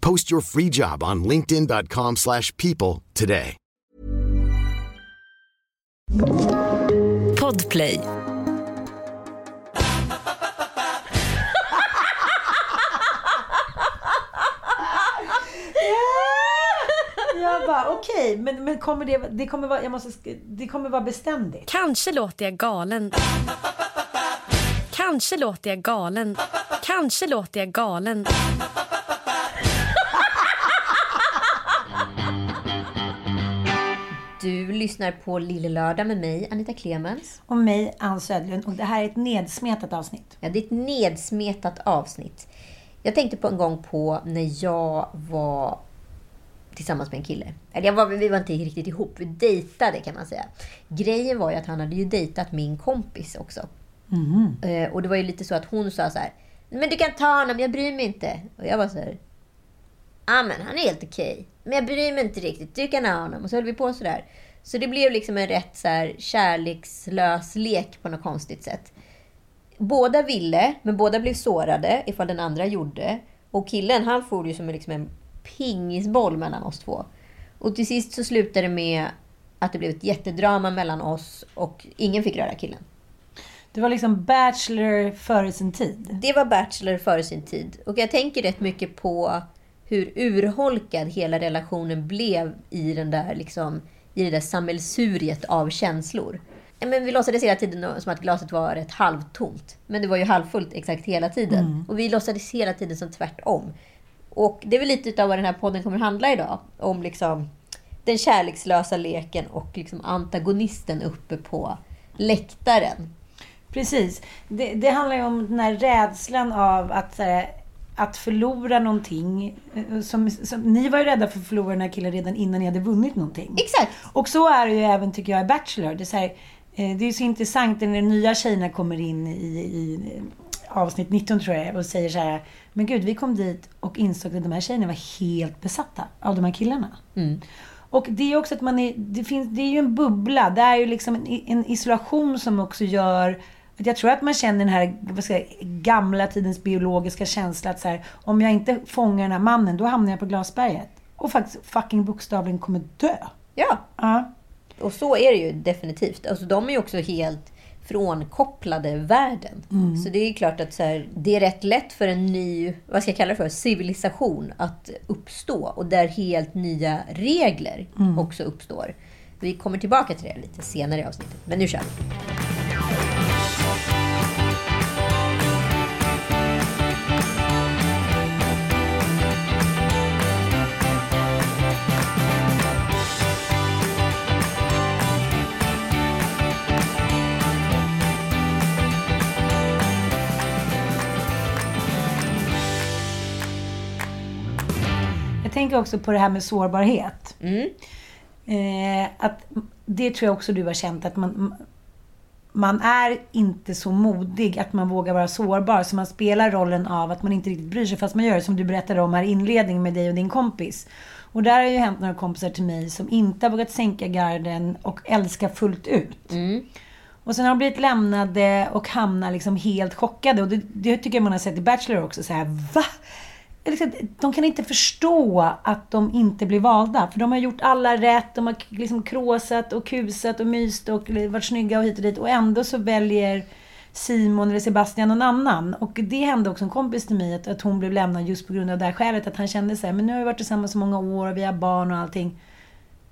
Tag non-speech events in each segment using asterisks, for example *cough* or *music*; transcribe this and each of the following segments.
Post your free job on linkedin.com/people slash people today. Podplay. *laughs* Jag bara, okej, men, men kommer det, det kommer vara, jag måste, det kommer vara beständigt. Kanske låter jag galen. Kanske låter jag galen. Kanske låter jag galen. Du lyssnar på Lille Lördag med mig, Anita Clemens. Och mig, Ann Södlund. Och det här är ett nedsmetat avsnitt. Ja, det är ett nedsmetat avsnitt. Jag tänkte på en gång på när jag var tillsammans med en kille. Eller jag var, vi var inte riktigt ihop, vi dejtade kan man säga. Grejen var ju att han hade ju dejtat min kompis också. Eh, och det var ju lite så att hon sa så här, men du kan ta honom, jag bryr mig inte. Och jag var så här, ja men han är helt okej. Men jag bryr mig inte riktigt, du kan ha honom. Och så höll vi på sådär. Så det blev liksom en rätt så här kärlekslös lek på något konstigt sätt. Båda ville, men båda blev sårade ifall den andra gjorde. Och killen, han for ju som en, liksom en pingisboll mellan oss två. Och till sist så slutade det med att det blev ett jättedrama mellan oss och ingen fick röra killen. Det var liksom Bachelor före sin tid. Det var Bachelor före sin tid. Och jag tänker rätt mycket på hur urholkad hela relationen blev i, den där, liksom, i det där sammelsuriet av känslor. Men vi låtsades hela tiden som att glaset var rätt halvtomt. Men det var ju halvfullt exakt hela tiden. Och vi låtsades hela tiden som tvärtom. Och det är väl lite av vad den här podden kommer handla idag. Om liksom den kärlekslösa leken och liksom antagonisten uppe på läktaren. Precis. Det, det handlar ju om den här rädslan av att, här, att förlora någonting. Eh, Som, som, ni var ju rädda för att förlora den här killen redan innan ni hade vunnit någonting. Exakt! Och så är det ju även, tycker jag, i Bachelor. Det är, så här, eh, det är så intressant när de nya tjejerna kommer in i, i eh, avsnitt 19, tror jag, och säger så här. Men gud, vi kom dit och insåg att de här tjejerna var helt besatta av de här killarna. Och det är också att man är, det finns, det är ju en bubbla. Det är ju liksom en, en isolation som också gör att jag tror att man känner den här vad ska jag, gamla tidens biologiska känsla att så här, om jag inte fångar den här mannen, då hamnar jag på glasberget. Och faktiskt fucking bokstavligen kommer dö. Ja, Ja. Och så är det ju definitivt. Alltså, de är ju också helt frånkopplade världen. Så det är klart att så här, det är rätt lätt för en ny, vad ska jag kalla det för, civilisation att uppstå. Och där helt nya regler också uppstår. Vi kommer tillbaka till det lite senare i avsnittet. Men nu kör vi. Också på det här med sårbarhet. Eh, att det tror jag också du har känt att man, man är inte så modig att man vågar vara sårbar. Så man spelar rollen av att man inte riktigt bryr sig fast man gör det som du berättade om här i inledningen med dig och din kompis. Och där har ju hänt några kompisar till mig som inte har vågat sänka garden och älska fullt ut. Och sen har de blivit lämnade och hamnar liksom helt chockade. Och det, det tycker jag man har sett i Bachelor också. Så här, va? Liksom, De kan inte förstå att de inte blir valda. För de har gjort alla rätt. De har liksom kråsat och kusat och myst och varit snygga och hit och dit. Och ändå så väljer Simon eller Sebastian någon annan. Och det hände också en kompis till mig att, att hon blev lämnad just på grund av det här skälet. Att han kände så här, men nu har vi varit tillsammans så många år och vi har barn och allting.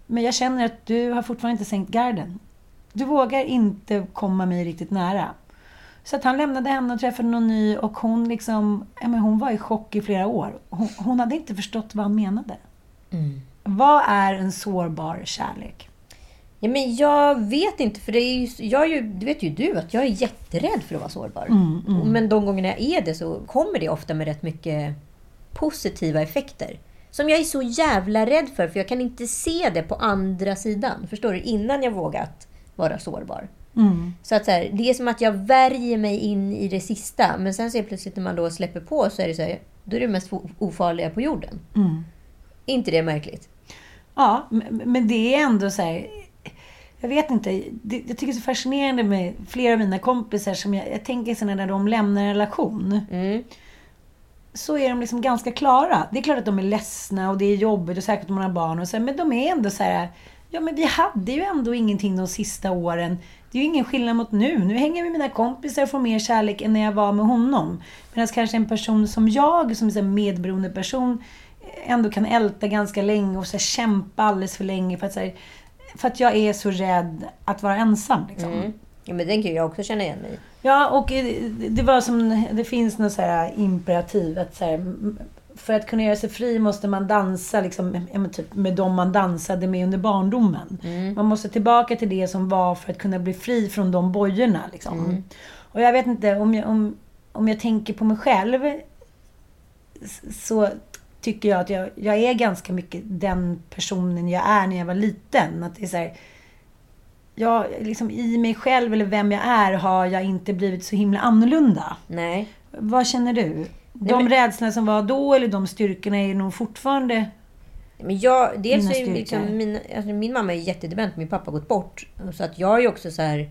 Men jag känner att du har fortfarande inte sänkt garden. Du vågar inte komma mig riktigt nära. Så att han lämnade henne och träffade någon ny och hon liksom, ja, men hon var i chock i flera år. Hon, hon hade inte förstått vad han menade. Vad är en sårbar kärlek? Ja, men jag vet inte, för det är ju, jag är ju, det vet ju du, att jag är jätterädd för att vara sårbar. Men de gångerna jag är det så kommer det ofta med rätt mycket positiva effekter. Som jag är så jävla rädd för, för jag kan inte se det på andra sidan. Förstår du? Innan jag vågat vara sårbar. Så att så här, det är som att jag värjer mig in i det sista. Men sen så plötsligt när man då släpper på så är det så här, då är det mest ofarliga på jorden. Är inte det märkligt? Ja, men det är ändå så här... Jag vet inte. Det, jag tycker det är så fascinerande med flera av mina kompisar som jag, jag tänker så när de lämnar en relation. Så är de liksom ganska klara. Det är klart att de är ledsna och det är jobbigt och säkert om man har barn och så, Men de är ändå så här... Ja, men vi hade ju ändå ingenting de sista åren. Det är ju ingen skillnad mot nu. Nu hänger jag med mina kompisar och får mer kärlek än när jag var med honom. Medan kanske en person som jag, som är en medberoende person, ändå kan älta ganska länge och så kämpa alldeles för länge för att, här, för att jag är så rädd att vara ensam. Liksom. Ja, men den kan jag också känna igen mig i. Ja, och eh, det var som, det finns något så imperativ att så här, för att kunna göra sig fri måste man dansa liksom, typ med dem man dansade med under barndomen. Man måste tillbaka till det som var för att kunna bli fri från de bojorna. Liksom. Och jag vet inte, om jag, om, om jag tänker på mig själv så tycker jag att jag, jag är ganska mycket den personen jag är när jag var liten. Att det är så här, jag, liksom I mig själv eller vem jag är har jag inte blivit så himla annorlunda. Nej. Vad känner du? De men- rädslorna som var då eller de styrkorna är nog fortfarande... Men jag, dels Mina är liksom min, alltså min mamma är jättedement, min pappa har gått bort. Så att jag är också så här,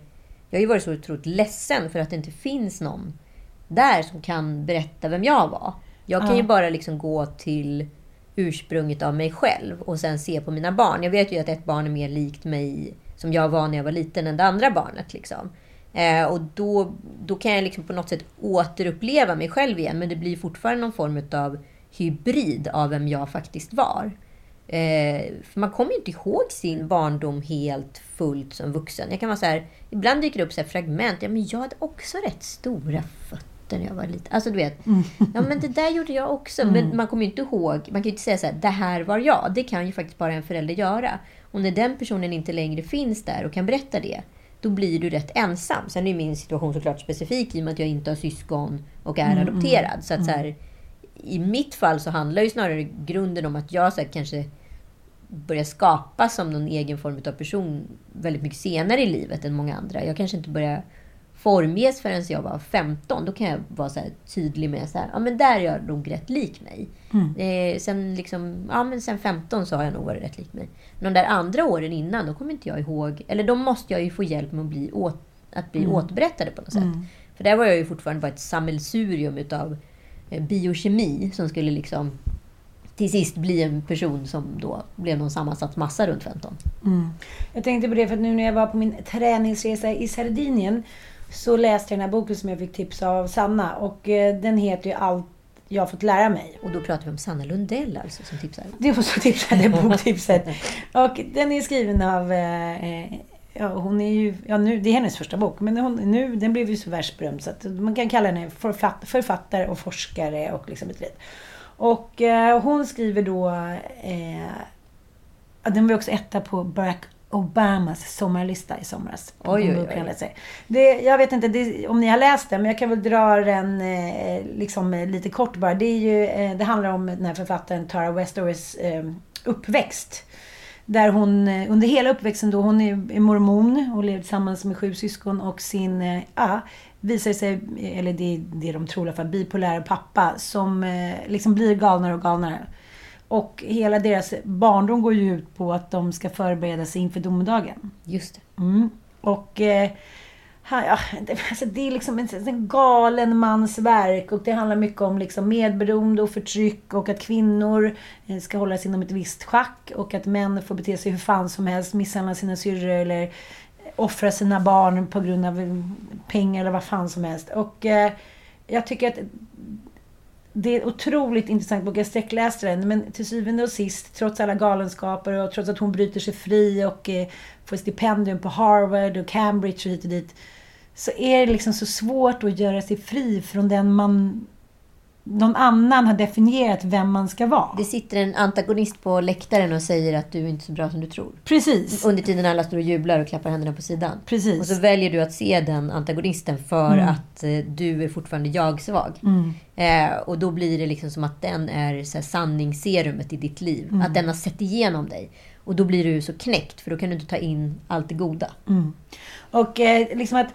jag har ju varit så otroligt ledsen för att det inte finns någon där som kan berätta vem jag var. Jag kan Ja. ju bara liksom gå till ursprunget av mig själv och sen se på mina barn. Jag vet ju att ett barn är mer likt mig som jag var när jag var liten än det andra barnet. Liksom. Eh, och då, då kan jag liksom på något sätt återuppleva mig själv igen. Men det blir fortfarande någon form av hybrid av vem jag faktiskt var. Eh, man kommer ju inte ihåg sin barndom helt fullt som vuxen. Jag kan vara så här, ibland dyker det upp så här fragment. Ja, men jag hade också rätt stora fötter när jag var liten. Alltså du vet, ja men det där gjorde jag också. Men man kommer ju inte ihåg, man kan ju inte säga så här, det här var jag. Det kan ju faktiskt bara en förälder göra. Och när den personen inte längre finns där och kan berätta det, då blir du rätt ensam. Sen är min situation såklart specifik i och med att jag inte har syskon och är adopterad. Så att så här, i mitt fall så handlar ju snarare grunden om att jag så här, kanske börjar skapa som någon egen form av person väldigt mycket senare i livet än många andra. Jag kanske inte börjar formges förrän jag var 15. Då kan jag vara så tydlig med så här, ja men där är jag nog rätt lik mig. Eh, sen, liksom, ja, men sen 15 så har jag nog varit rätt lik mig. Men de där andra åren innan, då kommer inte jag ihåg. Eller då måste jag ju få hjälp med att bli, åt, att bli återberättade på något sätt. För där var jag ju fortfarande bara ett sammelsurium utav eh, biokemi som skulle liksom till sist bli en person som då blev någon sammansatt massa runt 15. Jag tänkte på det för att nu när jag var på min träningsresa i Sardinien så läste jag den här boken som jag fick tips av Sanna och eh, den heter ju Allt jag har fått lära mig. Och då pratar vi om Sanna Lundell alltså som tipsar. Det var så tipsade boktipset. Och den är skriven av... Eh, eh, ja, hon är ju... Ja, nu, det är hennes första bok, men hon, nu, den blev ju så världsberömd så att man kan kalla henne författ, författare och forskare och liksom ett rätt. Och eh, hon skriver då... Eh, den var också etta på Barack Obamas sommarlista i somras. Oj, oj, oj. Det, jag vet inte det, om ni har läst den, men jag kan väl dra den eh, liksom, eh, lite kort bara. Det, är ju, eh, det handlar om den här författaren Tara Westowers eh, uppväxt. Där hon under hela uppväxten då, hon är mormon och lever tillsammans med sju syskon och sin, ja, visar sig, eller det är det de tror i alla fall, bipolär pappa som liksom blir galnare och galnare. Och hela deras barndom går ju ut på att de ska förbereda sig inför domedagen. Just det. Mm. Och eh, ja, det, alltså det är liksom en, en galen mans verk och det handlar mycket om liksom medberoende och förtryck och att kvinnor eh, ska hållas inom ett visst schack och att män får bete sig hur fan som helst, misshandla sina syrror eller offra sina barn på grund av pengar eller vad fan som helst. Och eh, jag tycker att det är en otroligt intressant bok. Jag sträckläste den. Men till syvende och sist, trots alla galenskaper och trots att hon bryter sig fri och eh, får stipendium på Harvard och Cambridge och hit och dit. Så är det liksom så svårt att göra sig fri från den man någon annan har definierat vem man ska vara. Det sitter en antagonist på läktaren och säger att du är inte så bra som du tror. Precis. Under tiden alla står och jublar och klappar händerna på sidan. Precis. Och så väljer du att se den antagonisten för Mm. att eh, du är fortfarande jag-svag. Eh, och då blir det liksom som att den är så här, sanningsserumet i ditt liv. Mm. Att den har sett igenom dig. Och då blir du så knäckt, för då kan du inte ta in allt det goda. Och eh, liksom att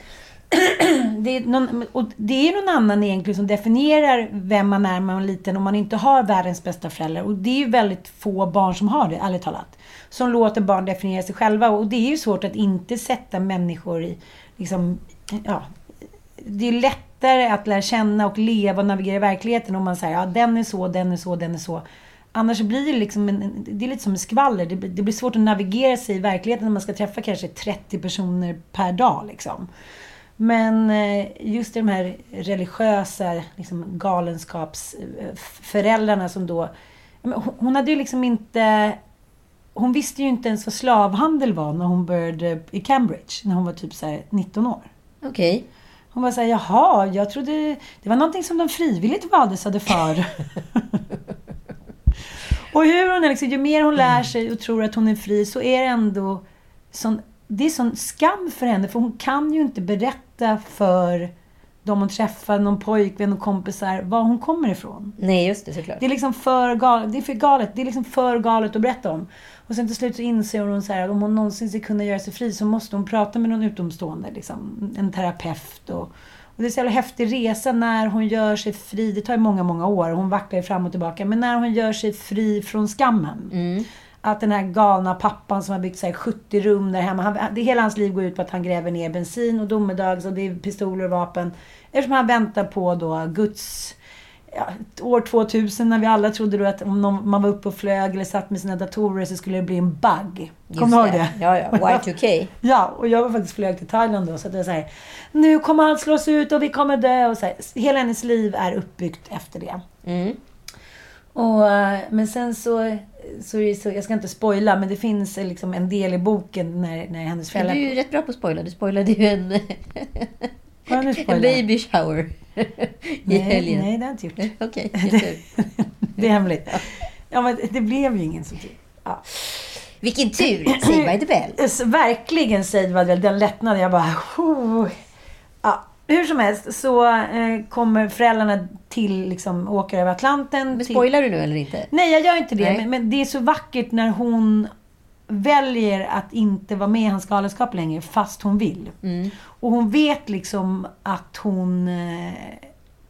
*clears throat* det är, någon, och det är någon annan egentligen som definierar vem man är när man är liten om man inte har världens bästa föräldrar. Och det är ju väldigt få barn som har det, ärligt talat. Som låter barn definiera sig själva. Och det är ju svårt att inte sätta människor i, liksom, ja. Det är lättare att lära känna och leva och navigera i verkligheten om man säger ja den är så, den är så, den är så. Annars blir det liksom en, det är lite som en skvaller. Det, blir- det blir svårt att navigera sig i verkligheten när man ska träffa kanske 30 personer per dag. Liksom. Men eh, just de här religiösa liksom, galenskapsföräldrarna som då... Hon- hade ju liksom inte... Hon visste ju inte ens vad slavhandel var när hon började i Cambridge. När hon var typ så här 19 år. Okej. Hon var såhär, jaha, jag trodde... Det var någonting som de frivilligt valde, sade far. *laughs* och hur hon är liksom, ju mer hon lär sig och tror att hon är fri så är det ändå sån, det är sån skam för henne. För hon kan ju inte berätta för de hon träffar, någon pojkvän och kompisar, var hon kommer ifrån. Nej, just det, såklart. Det är liksom för galet. Det är för galet. Det är liksom för galet att berätta om. Och sen till slut så inser hon så här, att om hon någonsin ska kunna göra sig fri så måste hon prata med någon utomstående. Liksom, en terapeut. Och, och det är så jävla häftig resa när hon gör sig fri. Det tar ju många, många år. Hon vacklar ju fram och tillbaka. Men när hon gör sig fri från skammen. Att den här galna pappan som har byggt så här 70 rum där hemma. Han, det, hela hans liv går ut på att han gräver ner bensin och domedags och det är pistoler och vapen. Eftersom han väntar på då Guds ja, år 2000 när vi alla trodde då att om någon, man var uppe och flög eller satt med sina datorer så skulle det bli en bug. Kommer du ihåg det? Ja, ja. Y2K. *laughs* Ja, och jag var faktiskt flög till Thailand då så att det var så här, nu kommer allt slås ut och vi kommer dö och så här, Hela hennes liv är uppbyggt efter det. Mm. Och, eh, men sen så, så, så, jag ska inte spoila, men det finns liksom en del i boken när, när hennes föräldrar... du är ju rätt bra på att spoila. Du spoilade ju en, *laughs* en baby shower *laughs* i Nej, helgen. nej, det har jag inte gjort. *laughs* Okej, jättetur. Det är hemligt. Ja, men det blev ju ingen som typ. Ja. Vilken tur! Say by the bell. *clears throat* S- Verkligen the Bell. Den lättnaden. Jag bara... Oh. Ja, hur som helst så eh, kommer föräldrarna till, liksom, åker över Atlanten. Men till... spoilar du nu eller inte? Nej, jag gör inte det. Men, men det är så vackert när hon väljer att inte vara med i hans galenskap längre, fast hon vill. Mm. Och hon vet liksom att hon... Eh,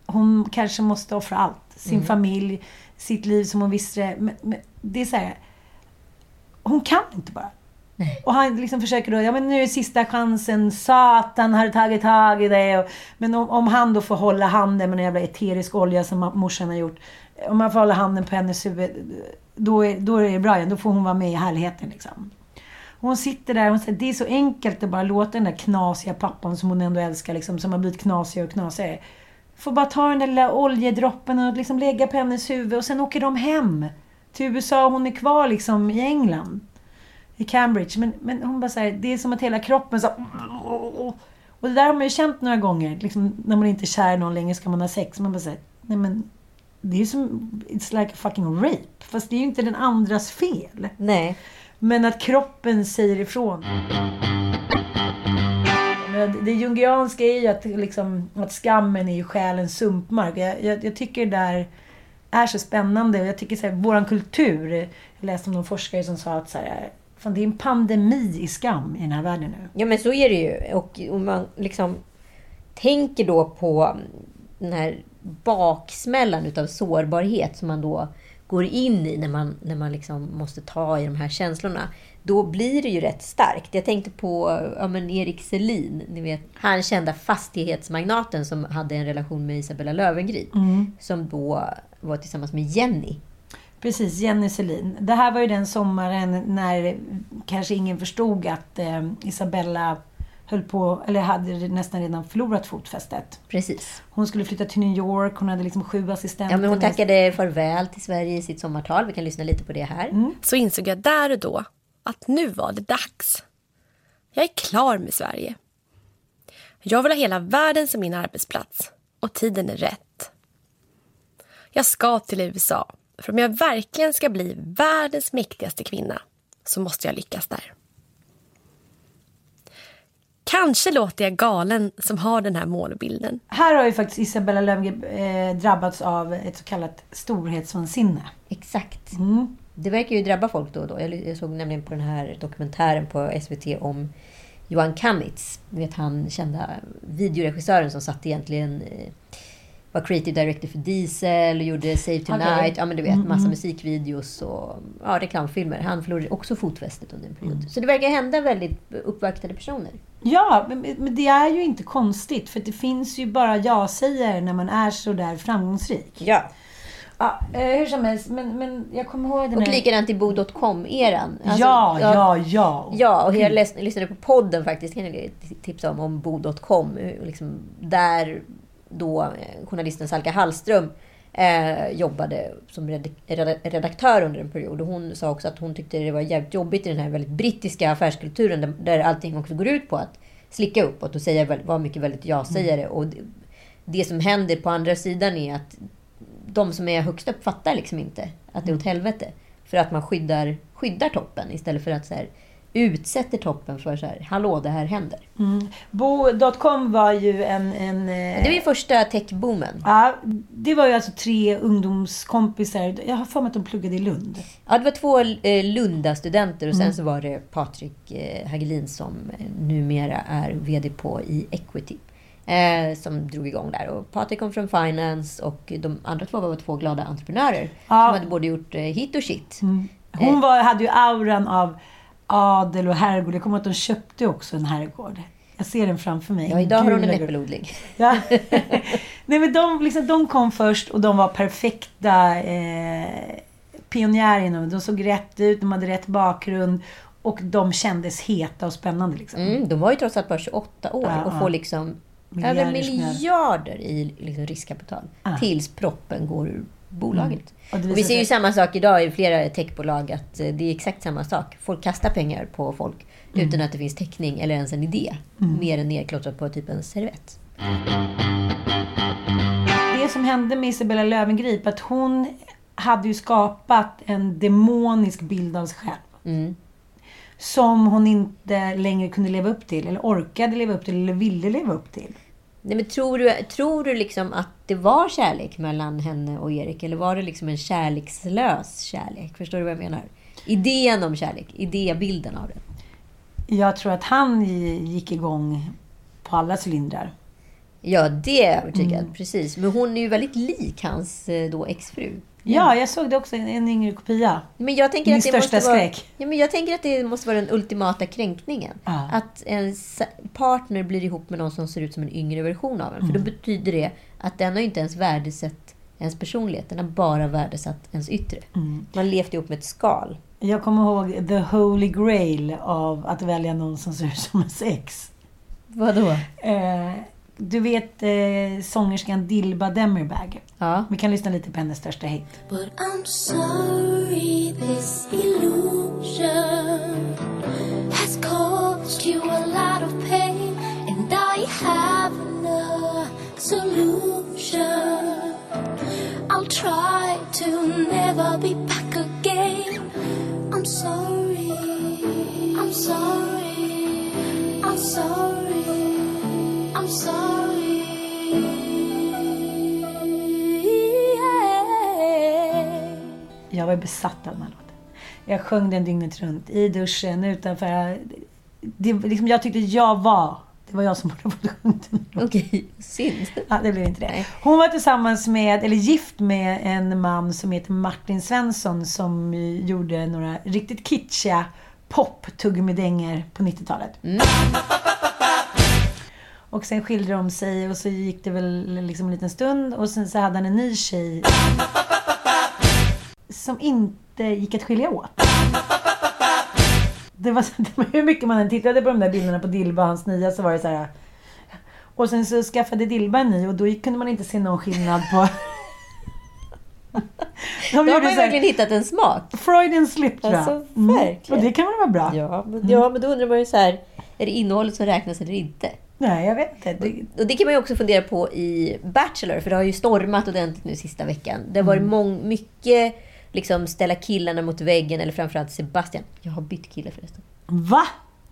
hon kanske måste offra allt. Sin Mm. familj, sitt liv som hon visste det. Men, men det är så här, Hon kan inte bara. Och han liksom försöker då, ja men nu är sista chansen, Satan har tagit tag i det. Och, men om, om han då får hålla handen med en jävla eterisk olja som morsan har gjort. Om han får hålla handen på hennes huvud, då är, då är det bra igen. Då får hon vara med i härligheten liksom. Hon sitter där och säger, det är så enkelt att bara låta den där knasiga pappan som hon ändå älskar, liksom, som har blivit knasigare och knasigare. Får bara ta den där lilla oljedroppen och liksom lägga på hennes huvud och sen åker de hem. Till USA och hon är kvar liksom i England. I Cambridge. Men, men hon bara säger det är som att hela kroppen så Och det där har man ju känt några gånger. Liksom, när man inte är kär i någon längre ska man ha sex. Man bara säger nej men det är som, it's like a fucking rape. Fast det är ju inte den andras fel. Nej. Men att kroppen säger ifrån. Det jungianska är ju att, liksom, att skammen är ju själens sumpmark. Jag, jag, jag tycker det där är så spännande. Jag tycker så här, våran kultur. Jag läste om någon forskare som sa att så här, fan, det är en pandemi i skam i den här världen nu. Ja, men så är det ju. Och om man liksom tänker då på den här baksmällan utav sårbarhet som man då går in i när man, när man liksom måste ta i de här känslorna. Då blir det ju rätt starkt. Jag tänkte på ja, men Erik Selin, ni vet, han kända fastighetsmagnaten som hade en relation med Isabella Löwengrip. Som då var tillsammans med Jenny. Precis, Jenny Selin. Det här var ju den sommaren när kanske ingen förstod att eh, Isabella höll på, eller hade nästan redan förlorat fotfästet. Precis. Hon skulle flytta till New York, hon hade liksom sju assistenter. Ja, men hon tackade farväl till Sverige i sitt sommartal. Vi kan lyssna lite på det här. Så insåg jag där och då att nu var det dags. Jag är klar med Sverige. Jag vill ha hela världen som min arbetsplats och tiden är rätt. Jag ska till USA, för om jag verkligen ska bli världens mäktigaste kvinna så måste jag lyckas där. Kanske låter jag galen som har den här målbilden. Här har ju faktiskt Isabella Löwengrip eh, drabbats av ett så kallat storhetsvansinne. Exakt. Mm. Det verkar ju drabba folk då och då. Jag jag såg nämligen på den här dokumentären på SVT om Johan Kamitz. Du vet han kända videoregissören som satt egentligen eh, var creative director för Diesel och gjorde Save Tonight. Okej. Ja men du vet, massa musikvideos och ja, reklamfilmer. Han förlorade också fotfästet under en period. Mm. Så det verkar hända väldigt uppvaktade personer. Ja, men, men det är ju inte konstigt för det finns ju bara ja-sägare när man är så där framgångsrik. Ja. Ja, eh, hur som helst, men, men jag kommer ihåg den Och här... likadant i bo.com-eran. Alltså, ja, ja, ja. Ja, och jag läste, lyssnade på podden faktiskt, kan jag tipsa om, om bo.com. Liksom, där då eh, journalisten Salka Hallström eh, jobbade som red- red- redaktör under en period. Och hon sa också att hon tyckte det var jävligt jobbigt i den här väldigt brittiska affärskulturen där, där allting också går ut på att slicka uppåt och säga, vara mycket väldigt ja-sägare. Och det, det som händer på andra sidan är att de som är högst upp fattar liksom inte att det är åt helvete. För att man skyddar, skyddar toppen istället för att så här, utsätter toppen för så här, hallå det här händer. Mm. Bo.com var ju en... en eh, Det var ju första techboomen. Ja, det var ju alltså tre ungdomskompisar. Jag har för mig att de pluggade i Lund. Ja, det var två eh, Lunda-studenter och sen så var det Patrik eh, Hagelin som numera är VD på i Equity. Eh, som drog igång där. Och Patrik kom från Finance och de andra två var två glada entreprenörer. Ja. Som hade både gjort hit och shit. Hon var, hade ju auran av adel och herrgård. Jag kommer ihåg att de köpte också en herrgård. Jag ser den framför mig. Ja, idag har hon en äppelodling. Ja. *laughs* Nej, men de, liksom, de kom först och de var perfekta eh, pionjärer. De såg rätt ut, de hade rätt bakgrund och de kändes heta och spännande. Liksom. Mm, de var ju trots allt bara 28 år Ja, och får liksom Miljarder över miljarder i liksom riskkapital. Tills proppen går ur bolaget. Mm. Och Och vi ser ju samma sak idag i flera techbolag. Att eh, det är exakt samma sak. Folk kastar pengar på folk Mm. utan att det finns täckning eller ens en idé. Mer än nedklottrat på typ en servett. Det som hände med Isabella Löwengrip, att hon hade ju skapat en demonisk bild av sig själv. Mm. Som hon inte längre kunde leva upp till, eller orkade leva upp till, eller ville leva upp till. Nej, men tror du, tror du liksom att det var kärlek mellan henne och Erik? Eller var det liksom en kärlekslös kärlek? Förstår du vad jag menar? Idén om kärlek, idébilden av det. Jag tror att han gick igång på alla cylindrar. Ja, det är jag övertygad. Mm. Precis. Men hon är ju väldigt lik hans eh, då exfru. Ja, jag såg det också, en- yngre kopia. Men jag tänker Min att det största måste vara, skräck. ja, men jag tänker att det måste vara den ultimata kränkningen. Ja. Att en partner blir ihop med någon som ser ut som en yngre version av en. För Mm. då betyder det att den har inte ens värdesatt ens personlighet. Den har bara värdesatt ens yttre. Mm. Man levt ihop med ett skal. Jag kommer ihåg the holy grail av att välja någon som ser ut som ens ex. Vadå? Eh, du vet eh, sångerskan Dilba Demirbag. Ja. Vi kan lyssna lite på hennes största hit. But I'm sorry, this illusion has caused you a lot of pain, and I have no solution. I'll try to never be Jag var besatt av den här låten. Jag sjöng den dygnet runt. I duschen, utanför. Det, liksom, jag tyckte jag var... Det var jag som borde ha fått sjunga den. Okej, synd. Ja, det blev inte det. Hon var tillsammans med, eller gift med en man som heter Martin Svensson som gjorde några riktigt kitschiga pop-tuggummi-dängor på 90-talet. Och sen skilde de sig och så gick det väl liksom en liten stund och sen så hade han en ny tjej som inte gick att skilja åt. Det var, *laughs* det var hur mycket man än tittade på de där bilderna på Dilba och hans nya så var det så här. Och sen så skaffade Dilba en ny och då kunde man inte se någon skillnad på... *laughs* De Då har man ju verkligen hittat en smak. Freudian slip tror jag. Alltså, Mm. Och det kan väl vara bra? Ja men, ja, men då undrar man ju så här, är det innehållet som räknas eller inte? Nej, jag vet inte. Det, Och det kan man ju också fundera på i Bachelor, för det har ju stormat ordentligt nu sista veckan. Det har varit Mm. mång, mycket liksom ställa killarna mot väggen, eller framförallt Sebastian. Jag har bytt kille förresten. va?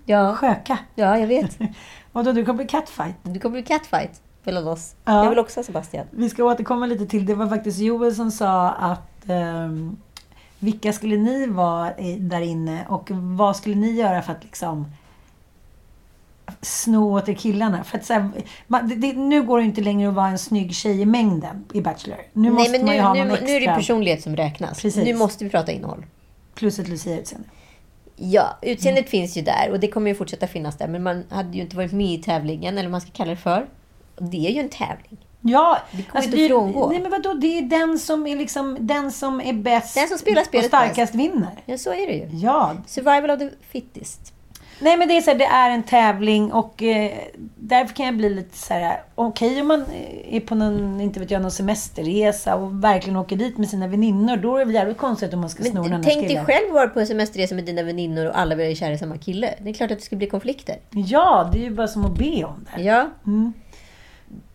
Ja, Sköka? ja jag vet. *laughs* Och då du kommer bli catfight? Du kommer bli catfight mellan oss. Ja. Jag vill också ha Sebastian. Vi ska återkomma lite till, det var faktiskt Joel som sa att ehm, vilka skulle ni vara där inne och vad skulle ni göra för att liksom sno åt er killarna? För att så här, man, det, det, nu går det inte längre att vara en snygg tjej i mängden i Bachelor. Nu Nej, måste men man ju nu, ha nu, någon nu extra. är det personlighet som räknas. Precis. Nu måste vi prata innehåll. Plus ett Lucia-utseende. Ja, utseendet Mm. finns ju där och det kommer ju fortsätta finnas där. Men man hade ju inte varit med i tävlingen, eller vad man ska kalla det för. Och det är ju en tävling. Ja, Det går alltså inte att frångå. Nej men vadå, det är den som är liksom, den som är bäst Den som spelar och starkast vinner. Ja, så är det ju. Ja, Survival of the fittest. Nej men det är så här, det är en tävling och eh, därför kan jag bli lite så här. okej om man eh, är på någon, inte vet jag, någon semesterresa och verkligen åker dit med sina väninnor. Då är det jävligt konstigt om man ska sno Men tänk dig själv vara på en semesterresa med dina väninnor och alla vara kära i samma kille. Det är klart att det skulle bli konflikter. Ja, det är ju bara som att be om det. Ja. Mm.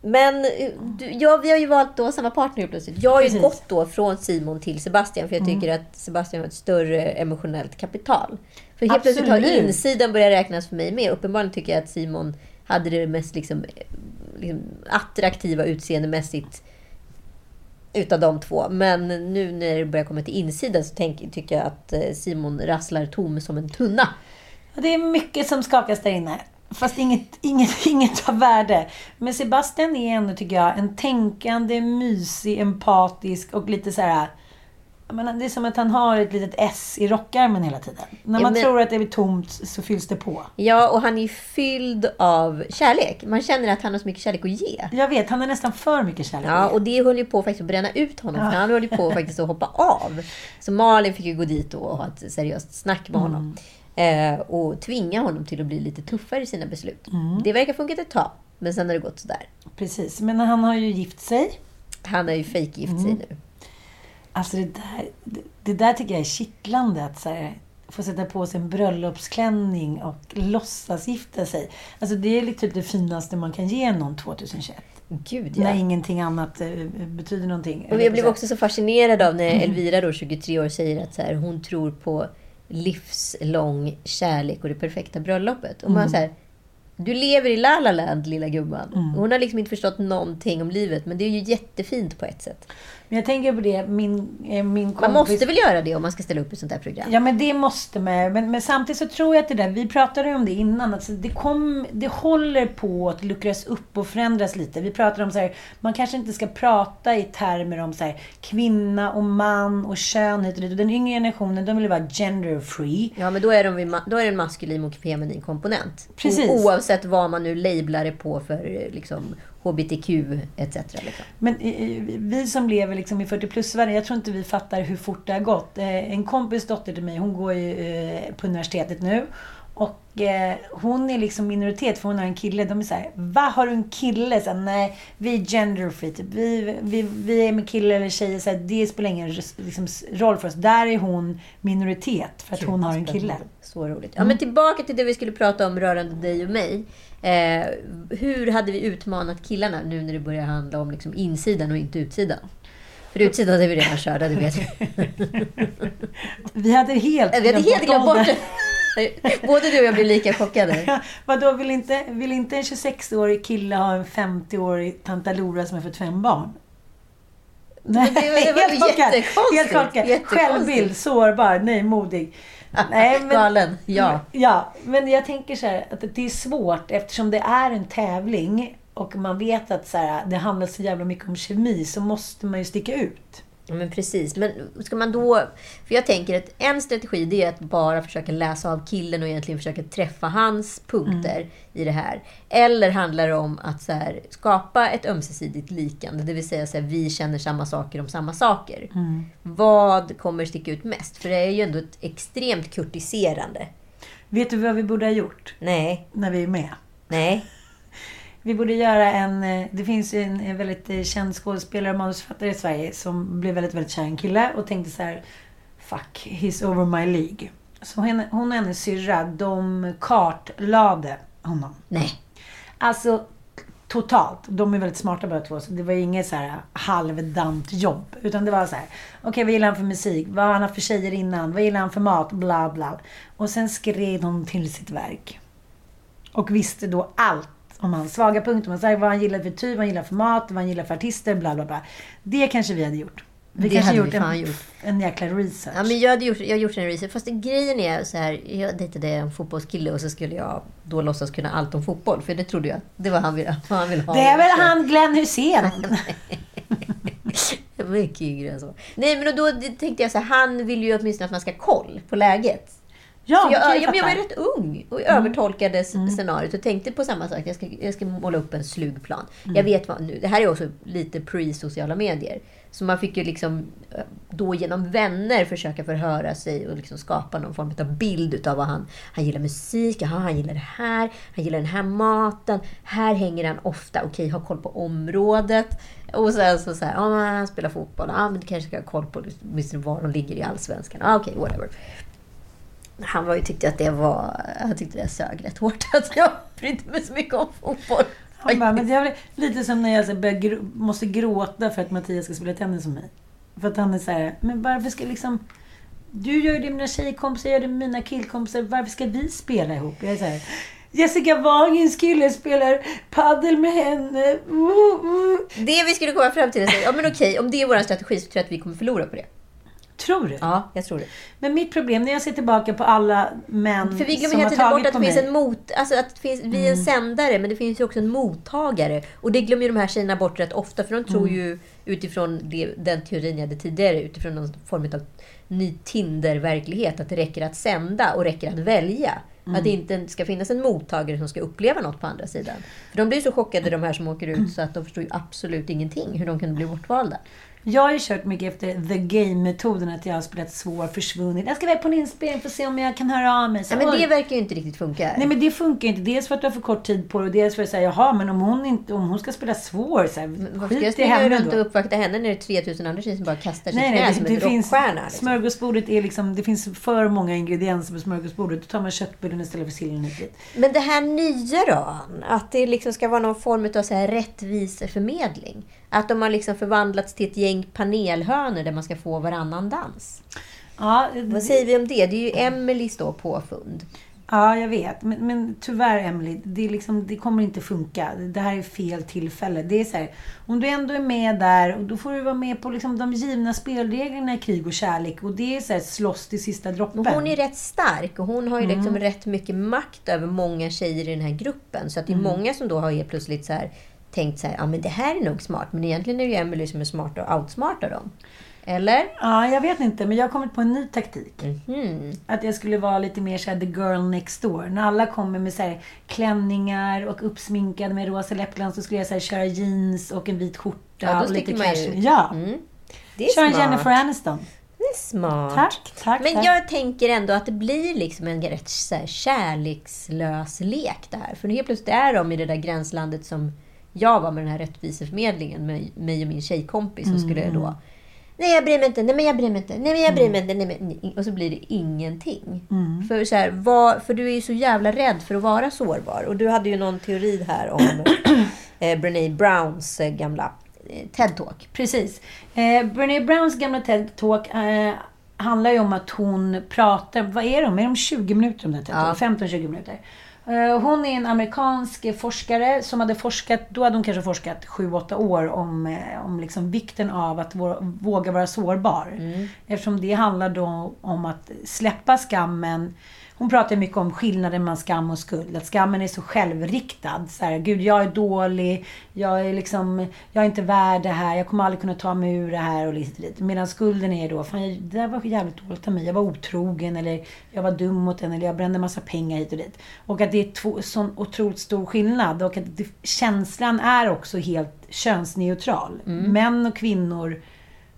Men eh, du, ja, vi har ju valt då samma partner plötsligt. Jag har ju Precis. Mm. gått då från Simon till Sebastian för jag tycker att Sebastian har ett större emotionellt kapital. För helt plötsligt har Absolut. insidan börjat räknas för mig med. Uppenbarligen tycker jag att Simon hade det mest liksom, liksom attraktiva utseendemässigt utav de två. Men nu när det börjar komma till insidan så tänk, tycker jag att eh, Simon rasslar tom som en tunna. Det är mycket som skakas där inne. Fast inget, inget, *laughs* inget av värde. Men Sebastian är ändå, tycker jag, en tänkande, mysig, empatisk och lite så här... Menar, det är som att han har ett litet S i rockärmen hela tiden. När Ja, man men- tror att det blir tomt så fylls det på. Ja, och han är fylld av kärlek. Man känner att han har så mycket kärlek att ge. Jag vet, han är nästan för mycket kärlek. Ja, och det höll ju på faktiskt att bränna ut honom. För han höll ju på faktiskt att hoppa av. Så Malin fick ju gå dit och ha ett seriöst snack med honom. Eh, och tvinga honom till att bli lite tuffare i sina beslut. Det verkar funkat ett tag. Men sen har det gått sådär. Precis, men han har ju gift sig. Han har ju fejkgift sig nu. Alltså det där, det, det där tycker jag är kittlande. Att så här, få sätta på sig en bröllopsklänning och låtsas gifta sig. Alltså det är typ det finaste man kan ge någon 2021. Gud ja. När ingenting annat eh, betyder någonting. Och jag blev också så fascinerad av när Elvira då, 23 år, säger att så här, hon tror på livslång kärlek och det perfekta bröllopet. Och man så här, du lever i La La Land, lilla gumman. Hon har liksom inte förstått någonting om livet, men det är ju jättefint på ett sätt. Men jag tänker på det, min, eh, min kompis... Man måste väl göra det om man ska ställa upp i ett sånt här program? Ja, men det måste man. Men, men samtidigt så tror jag att det där, vi pratade ju om det innan, att det, kom, det håller på att luckras upp och förändras lite. Vi pratade om så här, man kanske inte ska prata i termer om så här, kvinna och man och kön hit och dit. Och den yngre generationen, de vill vara gender free. Ja, men då är, de, då är det en maskulin och feminin komponent. Precis. O- oavsett vad man nu lablar det på för eh, liksom, HBTQ etc. Liksom. Men vi som lever liksom i 40 plus-världen, jag tror inte vi fattar hur fort det har gått. Eh, En kompis dotter till mig, hon går ju eh, på universitetet nu. Och eh, hon är liksom minoritet för hon har en kille. De är såhär, va har du en kille? Så här, Nej, vi är gender free. Typ. Vi, vi, vi är med killar eller tjejer. Så här, det spelar ingen liksom, roll för oss. Där är hon minoritet för att hon har en kille. Så roligt. Ja, men tillbaka till det vi skulle prata om rörande dig och mig. Eh, hur hade vi utmanat killarna nu när det börjar handla om liksom insidan och inte utsidan? För utsidan är vi redan körda, det vet vi. *laughs* Vi hade helt Vi hade helt glömt bort det. *laughs* Både du och jag blir lika chockade. *laughs* Vadå, vill inte, vill inte en 26-årig kille ha en 50-årig Tantalora som har fått fem barn? Nej, det var- det var helt korkad. Självbild, sårbar, nej, modig. Nej, *laughs* men, Galen, ja. Ja, men jag tänker så här, att det är svårt eftersom det är en tävling och man vet att så här, det handlar så jävla mycket om kemi så måste man ju sticka ut. Ja, men precis. Men ska man då... För jag tänker att en strategi det är att bara försöka läsa av killen och egentligen försöka träffa hans punkter i det här. Eller handlar det om att så här, skapa ett ömsesidigt likande, det vill säga att vi känner samma saker om samma saker. Vad kommer sticka ut mest? För det är ju ändå ett extremt kurtiserande. Vet du vad vi borde ha gjort Nej, när vi är med? nej. Vi borde göra en... eh, Det finns ju en, väldigt eh, känd skådespelare och manusförfattare i Sverige som blev väldigt, väldigt kär i en kille och tänkte så här... Fuck, he's over my League. Så henne, hon och hennes syrra, de kartlade honom. Nej. Alltså totalt. De är väldigt smarta båda två. Så det var inget så här halvdant jobb. Utan det var så här. Okej, vad gillar han för musik? Vad har han haft för tjejer innan? Vad gillar han för mat? Bla, bla. Och sen skrev de till sitt verk. Och visste då allt om hans svaga punkter. Man säger vad han gillar för typ, vad han gillar för mat, vad han gillar för artister, bla, bla, bla. Det kanske vi hade gjort. Vi Det kanske hade vi gjort, en, gjort. en jäkla research. Ja, men jag hade gjort, jag gjort en research. Fast grejen är så här. Jag dejtade en fotbollskille och så skulle jag då låtsas kunna allt om fotboll. För det trodde jag. Det var han ville, han ville ha. det är väl han Glenn Hysén? *laughs* Mycket yngre än så. Nej, men då tänkte jag så här. Han vill ju åtminstone att man ska ha koll på läget. Ja, jag, jag ja, men jag var rätt ung och övertolkade s- scenariot och tänkte på samma sak. Jag ska, jag ska måla upp en slugplan. Jag vet vad nu. Det här är också lite pre-sociala medier. Så man fick ju liksom eh, då genom vänner försöka förhöra sig och liksom skapa någon form av bild utav vad han... Han gillar musik, jaha, han gillar det här, han gillar den här maten. Här hänger han ofta, okej, ha koll på området. Och sen så, så här, han spelar fotboll, ja, men du kanske ska ha koll på åtminstone var de ligger i Allsvenskan. Ja, okej, whatever. Han var ju, tyckte att det var... Han tyckte det sög rätt hårt. Att jag brydde mig så mycket om fotboll. Han bara, men det är lite som när jag börjar måste gråta för att Mattias ska spela tennis som mig. För att han är så här, men varför ska liksom... Du gör det med mina tjejkompisar, jag gör det med mina killkompisar. Varför ska vi spela ihop? Jag är så här, Jessica Wahlgrens kille spelar paddel med henne. Uh, uh. Det vi skulle komma fram till är så ja men okej, om det är vår strategi så tror jag att vi kommer förlora på det. Tror du? Ja, jag tror det. Men mitt problem, när jag ser tillbaka på alla män För vi glömmer som hela har tiden bort tagit att på det finns en mot... Alltså att finns, vi är en sändare, men det finns ju också en mottagare. Och det glömmer ju de här tjejerna bort rätt ofta, för de tror ju utifrån det, den teorin jag hade tidigare, utifrån någon form av ny Tinder-verklighet, att det räcker att sända och räcker att välja. Att det inte ska finnas en mottagare som ska uppleva något på andra sidan. För de blir så chockade, de här som åker ut, så att de förstår ju absolut ingenting hur de kan bli bortvalda. Jag har ju kört mycket efter the game-metoden, att jag har spelat svår, försvunnit. Jag ska iväg på en inspelning för att se om jag kan höra av mig. Så, Ja, men det verkar ju inte riktigt funka. Nej men det funkar inte. Dels för att du har för kort tid på dig och dels för att säga jaha men om hon, inte, om hon ska spela svår så här, Varför ska jag skit i henne runt då. och uppvakta henne när det är 3000 andra tjejer som bara kastar sig Nej, nej, som det, en det finns, rockstjärna? Liksom. smörgåsbordet är liksom, det finns för många ingredienser på smörgåsbordet. Då tar man köttbullen istället för sillen. Men det här nya då? Att det liksom ska vara någon form av så här rättviseförmedling? Att de har liksom förvandlats till ett gäng panelhönor där man ska få varannan dans? Ja, Vad säger vi om det? Det är ju Emelies då påfund. ja, jag vet. Men, men tyvärr Emily, det, liksom, det kommer inte funka. Det här är fel tillfälle. Det är så här, om du ändå är med där, och då får du vara med på liksom de givna spelreglerna i krig och kärlek. Och det är så här, slåss till sista droppen. Men hon är rätt stark och hon har ju Mm. liksom rätt mycket makt över många tjejer i den här gruppen. Så att det är Mm. många som då har helt plötsligt så här, tänkt så här, ja men det här är nog smart. Men egentligen är det ju Emily som är smart och outsmartar dem. Eller? Ja, jag vet inte. Men jag har kommit på en ny taktik. Mhm. Att jag skulle vara lite mer såhär the girl next door. När alla kommer med så här klänningar och uppsminkade med rosa läppglans så skulle jag så här köra jeans och en vit skjorta Ja, då sticker man ju ut. Ja. Mm. Det är Kör en smart. Jennifer Aniston. Det är smart. Tack, tack, Men tack. jag tänker ändå att det blir liksom en rätt så kärlekslös lek det här. För helt plötsligt är de i det där gränslandet som jag var med den här rättviseförmedlingen med mig och min tjejkompis som skulle Mm. då Nej jag bryr mig inte, nej men jag bryr mig inte, nej men jag bryr mig inte, nej men... nej." Och så blir det ingenting. Mm. För, så här, vad, för du är ju så jävla rädd för att vara sårbar. Och du hade ju någon teori här om *clears throat* eh, Brené Browns eh, gamla eh, TED-talk. Precis. Eh, Brené Browns gamla TED-talk eh, handlar ju om att hon pratar, vad är de? Är de 20 minuter om det här Ja. TED-talk? 15-20 minuter. Eh, hon är en amerikansk forskare som hade forskat, då hade hon kanske forskat 7-8 år om, eh, om liksom vikten av att vå- våga vara sårbar. Eftersom det handlar då om att släppa skammen. Hon pratar mycket om skillnaden mellan skam och skuld. Att skammen är så självriktad. Så här, Gud, jag är dålig. Jag är liksom, jag är inte värd det här. Jag kommer aldrig kunna ta mig ur det här och lite dit. Medan skulden är då, fan, jag- det där var jävligt dåligt av mig. Jag var otrogen eller jag var dum mot den eller jag brände massa pengar hit och dit. Och att det är två, sån otroligt stor skillnad. Och att det, känslan är också helt könsneutral. Män och kvinnor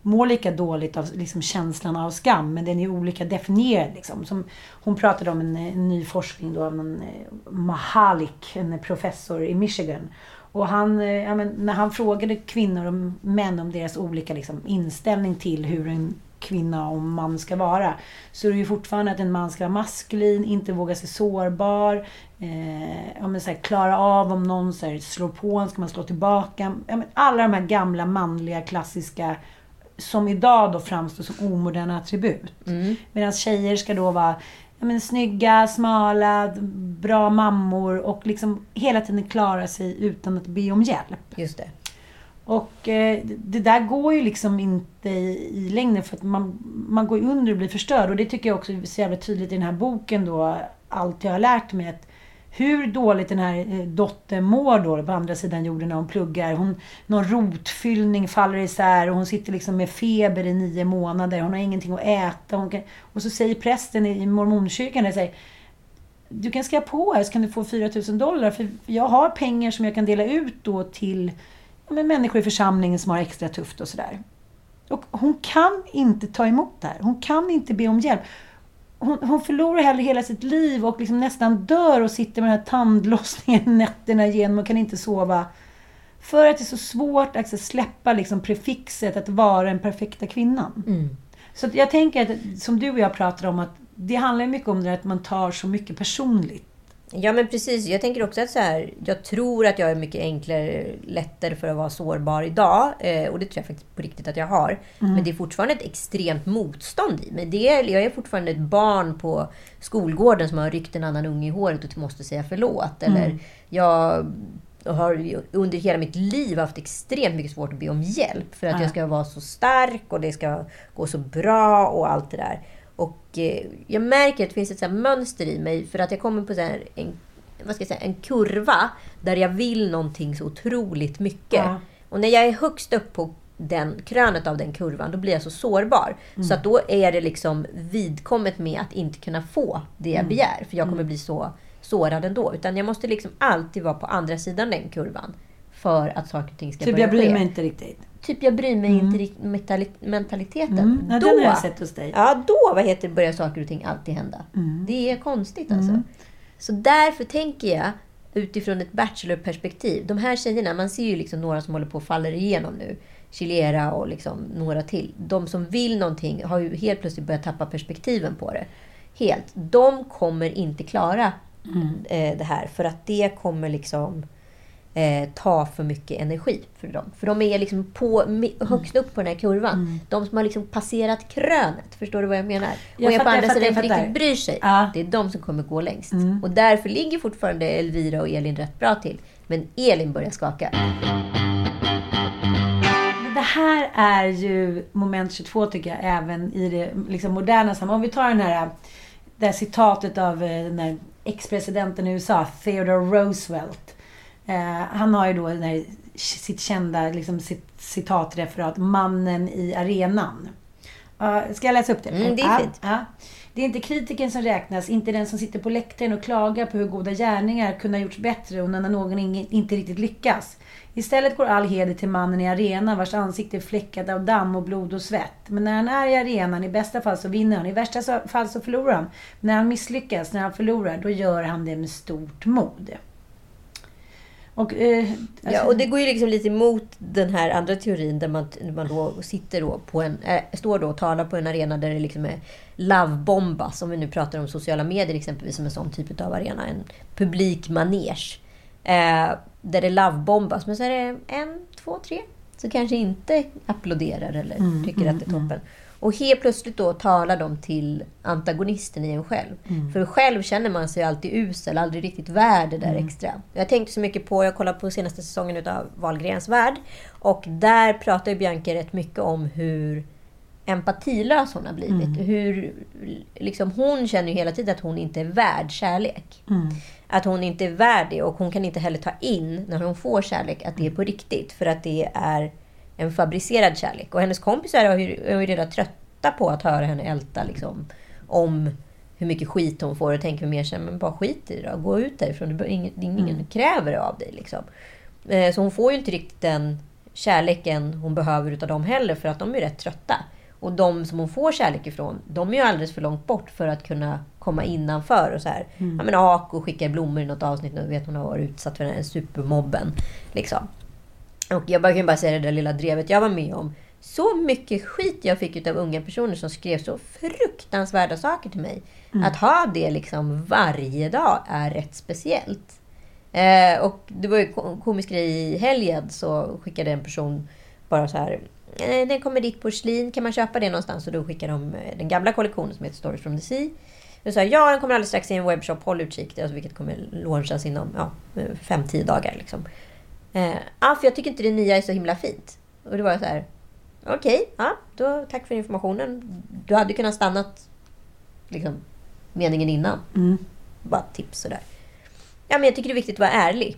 mår lika dåligt av liksom, känslan av skam, men den är olika definierad. Liksom. Som, hon pratade om en, en ny forskning då av en eh, Mahalik, en professor i Michigan. Och han, eh, ja, men, när han frågade kvinnor och män om deras olika liksom, inställning till hur en kvinna och man ska vara. Så är det ju fortfarande att en man ska vara maskulin, inte våga sig sårbar. Eh, ja, men så här, klara av om någon så här, slår på en, ska man slå tillbaka. Ja, men alla de här gamla manliga klassiska som idag då framstår som omoderna attribut. Mm. Medan tjejer ska då vara ja, men, snygga, smala, bra mammor och liksom hela tiden klara sig utan att be om hjälp. Just det. Och eh, det där går ju liksom inte i, i längden för att man, man går under och blir förstörd. Och det tycker jag också är så jävla tydligt i den här boken då. Allt jag har lärt mig. Att hur dåligt den här eh, dottern mår då på andra sidan jorden när hon pluggar. Hon, någon rotfyllning faller isär och hon sitter liksom med feber i nio månader. Hon har ingenting att äta. Hon kan, och så säger prästen i mormonkyrkan, säger, du kan skriva på här så kan du få 4 000 dollar. För jag har pengar som jag kan dela ut då till ja, människor i församlingen som har extra tufft och sådär. Och hon kan inte ta emot det här. Hon kan inte be om hjälp. Hon, hon förlorar hellre hela sitt liv och liksom nästan dör och sitter med den här tandlossningen nätterna igenom och kan inte sova. För att det är så svårt att släppa liksom prefixet att vara den perfekta kvinnan. Mm. Så jag tänker att, som du och jag pratar om, att det handlar mycket om det att man tar så mycket personligt. Ja men precis. Jag tänker också att så här, jag tror att jag är mycket enklare, lättare för att vara sårbar idag. Eh, och det tror jag faktiskt på riktigt att jag har. Men det är fortfarande ett extremt motstånd i mig. Det är, jag är fortfarande ett barn på skolgården som har ryckt en annan unge i håret och måste säga förlåt. Eller jag har under hela mitt liv haft extremt mycket svårt att be om hjälp. För att Ja. jag ska vara så stark och det ska gå så bra och allt det där. Och eh, jag märker att det finns ett mönster i mig. För att jag kommer på så här en, vad ska jag säga, en kurva där jag vill någonting så otroligt mycket. Ja. Och när jag är högst upp på den krönet av den kurvan, då blir jag så sårbar. Så att då är det liksom vidkommet med att inte kunna få det jag begär. För jag kommer bli så sårad ändå. Utan jag måste liksom alltid vara på andra sidan den kurvan. För att saker och ting ska Typ, börja jag bryr ske. mig inte riktigt. Typ jag bryr mig inte riktigt mentali- mentaliteten. Mm. Ja, då, den har jag sett hos dig. Ja, då vad heter, börjar saker och ting alltid hända. Mm. Det är konstigt alltså. Så därför tänker jag utifrån ett bachelorperspektiv. De här tjejerna, man ser ju liksom några som håller på och faller igenom nu. Chilera och liksom några till. De som vill någonting har ju helt plötsligt börjat tappa perspektiven på det. Helt. De kommer inte klara eh, det här. För att det kommer liksom eh, ta för mycket energi för dem. För de är liksom på, högst upp på den här kurvan. De som har liksom passerat krönet. Förstår du vad jag menar? Jag och är på andra jag sidan jag inte riktigt bryr sig. Ja. Det är de som kommer gå längst. Och därför ligger fortfarande Elvira och Elin rätt bra till. Men Elin börjar skaka. Det här är ju moment 22 tycker jag, även i det liksom, moderna samhället. Om vi tar den här, det här citatet av eh, den här ex-presidenten i USA, Theodore Roosevelt. Eh, han har ju då här, sitt kända liksom, sitt citatreferat, Mannen i arenan. Uh, ska jag läsa upp det? Mm, det är fint. Ja. Det är inte kritiken som räknas, inte den som sitter på läktaren och klagar på hur goda gärningar kunde ha gjorts bättre och när någon inte riktigt lyckas. Istället går all heder till mannen i arenan vars ansikte är fläckat av damm och blod och svett. Men när han är i arenan, i bästa fall så vinner han, i värsta fall så förlorar han. När han misslyckas, när han förlorar, då gör han det med stort mod. Och, eh, Ja, alltså- och det går ju liksom lite emot den här andra teorin där man, man då sitter då på en, äh, står då och talar på en arena där det liksom är lovebombas. Om vi nu pratar om sociala medier exempelvis som en sån typ av arena. En publik manege. Eh, där det lovebombas. Men så är det en, två, tre som kanske inte applåderar eller tycker att det är toppen. Och helt plötsligt då talar de till antagonisten i en själv. För själv känner man sig alltid usel, aldrig riktigt värd det där extra. Jag tänkte så mycket på, jag kollade på senaste säsongen utav Wahlgrens värld. Och där pratar Bianca rätt mycket om hur empatilös hon har blivit. Hur, liksom, hon känner ju hela tiden att hon inte är värd kärlek. Att hon inte är värd det och hon kan inte heller ta in när hon får kärlek att det är på riktigt. För att det är en fabricerad kärlek. Och hennes kompisar är ju, är ju redan trötta på att höra henne älta liksom, om hur mycket skit hon får och tänker mer så här, men bara skit i det då. Gå ut därifrån. Det ingen, ingen kräver det av dig. Liksom. Eh, Så hon får ju inte riktigt den kärleken hon behöver utav dem heller för att de är rätt trötta. Och de som hon får kärlek ifrån, de är ju alldeles för långt bort för att kunna komma innanför. Och så här. Mm. Ja, men Ako skickar blommor i något avsnitt nu. Vet hon har varit utsatt för den här supermobben. Liksom. Och jag kan bara säga det där lilla drevet jag var med om. Så mycket skit jag fick av unga personer som skrev så fruktansvärda saker till mig. Att ha det liksom varje dag är rätt speciellt. Eh, och det var ju en komisk grej i helgen så skickade en person bara så här. Eh, den kommer ditt porslin, kan man köpa det någonstans? Och då skickade de eh, den gamla kollektionen som heter Stories from the Sea. Och sa ja, den kommer alldeles strax i en webbshop, håll utkik. Alltså, vilket kommer launchas inom ja, 5-10 dagar. Liksom. Eh, ja, för jag tycker inte det nya är så himla fint. Och det var så här. Okej, ja, då tack för informationen. Du hade kunnat stannat liksom, meningen innan. Mm. Bara tips sådär. Ja, men jag tycker det är viktigt att vara ärlig.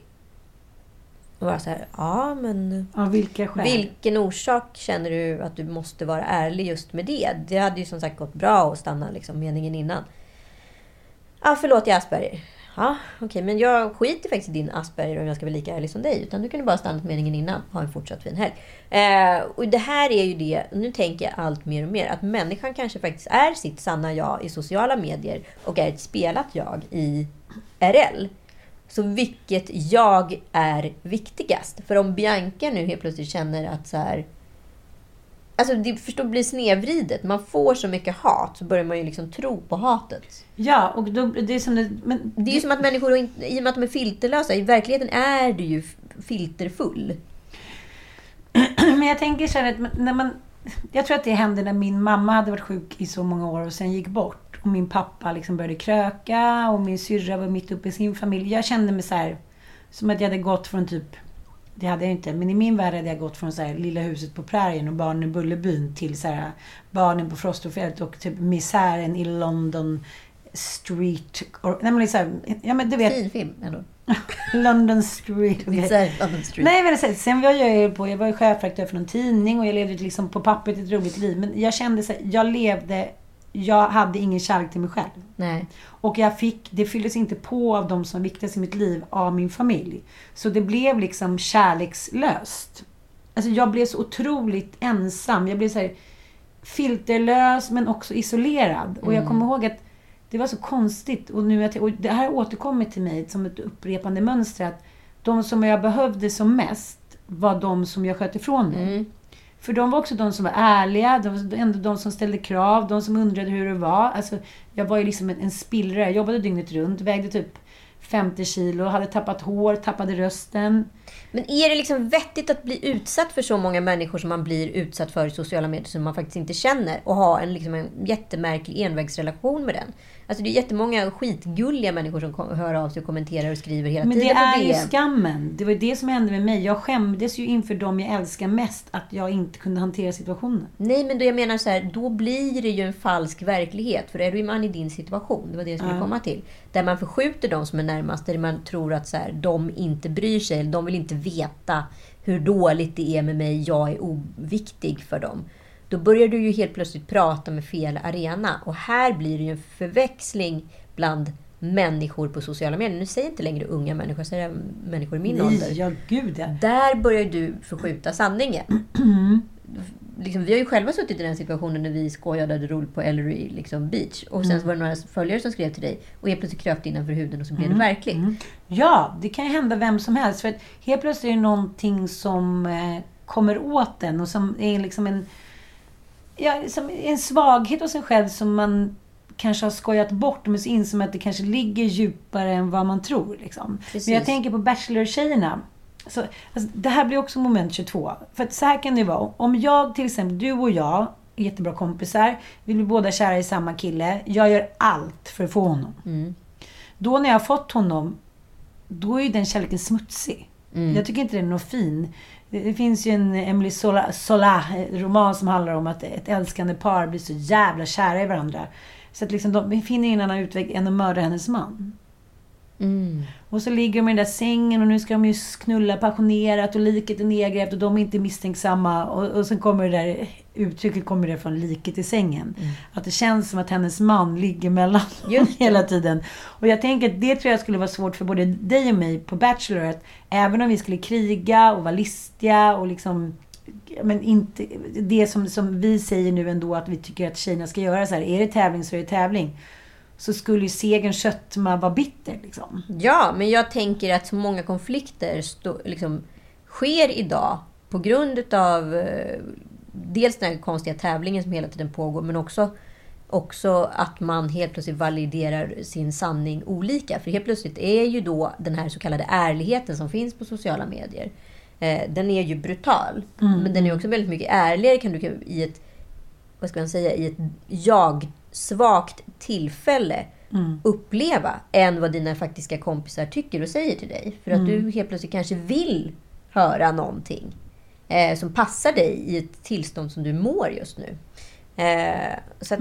Och bara så här, ja men... Av vilka skäl? Vilken orsak känner du att du måste vara ärlig just med det? Det hade ju som sagt gått bra att stanna liksom meningen innan. Ja, förlåt jag Asperger. Ja, okej, men jag skiter faktiskt i din Asperger om jag ska vara lika ärlig som dig. Utan du kunde bara stannat meningen innan. Ha en fortsatt fin helg. Eh, och det här är ju det, nu tänker jag allt mer och mer, att människan kanske faktiskt är sitt sanna jag i sociala medier och är ett spelat jag i RL. Så vilket jag är viktigast? För om Bianca nu helt plötsligt känner att så här... Alltså det förstår, blir snedvridet. Man får så mycket hat så börjar man ju liksom tro på hatet. Ja, och då, det är som det... Men, Det är ju som att människor, inte- i och med att de är filterlösa, i verkligheten är du ju filterfull. *clears throat* Men jag tänker så här att när man... Jag tror att det hände när min mamma hade varit sjuk i så många år och sen gick bort. Och min pappa liksom började kröka och min syrra var mitt uppe i sin familj. Jag kände mig så här... Som att jag hade gått från typ... Det hade jag inte, men i min värld hade jag gått från så här, lilla huset på prärien och barnen i Bullerbyn till så här, barnen på Frostofjället och typ misären i London Street. Och, nej men liksom, ja men du vet, Fin film ändå. *laughs* London Street. Okay. London Street. Nej men så- sen var jag på, jag var ju chefredaktör för någon tidning och jag levde liksom på pappret ett roligt liv. Men jag kände så här, jag levde, jag hade ingen kärlek till mig själv. Nej. Och jag fick, det fylldes inte på av de som viktigast i mitt liv, av min familj. Så det blev liksom kärlekslöst. Alltså jag blev så otroligt ensam. Jag blev så här filterlös men också isolerad. Och jag kommer ihåg att det var så konstigt. Och, nu, och det här återkommer till mig som ett upprepande mönster. Att de som jag behövde som mest var de som jag sköt ifrån mig. För de var också de som var ärliga, de var ändå de som ställde krav, de som undrade hur det var. Alltså, jag var ju liksom en, en spillra. Jag jobbade dygnet runt, vägde typ 50 kilo, hade tappat hår, tappade rösten. Men är det liksom vettigt att bli utsatt för så många människor som man blir utsatt för i sociala medier som man faktiskt inte känner och ha en, liksom en jättemärklig envägsrelation med den? Alltså det är jättemånga skitgulliga människor som hör av sig och kommenterar och skriver hela Men det tiden på är ju skammen. Det var ju det som hände med mig. Jag skämdes ju inför dem jag älskar mest, att jag inte kunde hantera situationen. Nej, men då jag menar så här, då blir det ju en falsk verklighet. För är du man i din situation, det var det jag skulle komma till. Där man förskjuter de som är närmast, där man tror att så här, de inte bryr sig, eller de vill inte veta hur dåligt det är med mig, jag är oviktig för dem. Då börjar du ju helt plötsligt prata med fel arena. Och här blir det ju en förväxling bland människor på sociala medier. Nu säger jag inte längre unga människor, jag säger människor i min ålder. Nej, ja gud ja. Där börjar du förskjuta sanningen. Liksom, vi har ju själva suttit i den situationen när vi skojade och roligt på Ellery liksom, Beach. Och sen så var det några följare som skrev till dig och helt plötsligt kröp det innanför huden och så blev det verkligt. Ja, det kan ju hända vem som helst. För att helt plötsligt är det någonting som eh, kommer åt en och som är liksom en, ja, som en svaghet hos en själv som man kanske har skojat bort men så inser man att det kanske ligger djupare än vad man tror. Liksom. Men jag tänker på Bachelor-tjejerna. Så, alltså, det här blir också moment 22. För att så här kan det vara. Om jag till exempel, du och jag, är jättebra kompisar. Vi blir båda kära i samma kille. Jag gör allt för att få honom. Då när jag har fått honom, då är ju den kärleken smutsig. Jag tycker inte den är något fin. Det, finns ju en Emily Sola, Sola eh, roman som handlar om att ett älskande par blir så jävla kära i varandra. Så att liksom de finner ingen annan utväg än att mörda hennes man. Mm. Och så ligger de i den där sängen och nu ska de ju knulla passionerat och liket är nedgrävt och de är inte misstänksamma. Och, och sen kommer det där uttrycket kommer det från liket i sängen. Att det känns som att hennes man ligger mellan dem *laughs* hela tiden. Och jag tänker att det tror jag skulle vara svårt för både dig och mig på Bachelor. Att även om vi skulle kriga och vara listiga och liksom men inte, det som, som vi säger nu ändå att vi tycker att tjejerna ska göra så här. Är det tävling så är det tävling. Så skulle ju segern sötma vara bitter liksom. Ja, men jag tänker att så många konflikter stå, liksom, sker idag på grund utav eh, dels den här konstiga tävlingen som hela tiden pågår, men också, också att man helt plötsligt validerar sin sanning olika. För helt plötsligt är ju då den här så kallade ärligheten som finns på sociala medier, eh, den är ju brutal. Men den är också väldigt mycket ärligare kan du i ett, vad ska man säga, i ett jag-svagt tillfälle uppleva än vad dina faktiska kompisar tycker och säger till dig. För att du helt plötsligt kanske vill höra någonting eh, som passar dig i ett tillstånd som du mår just nu. Eh, så att,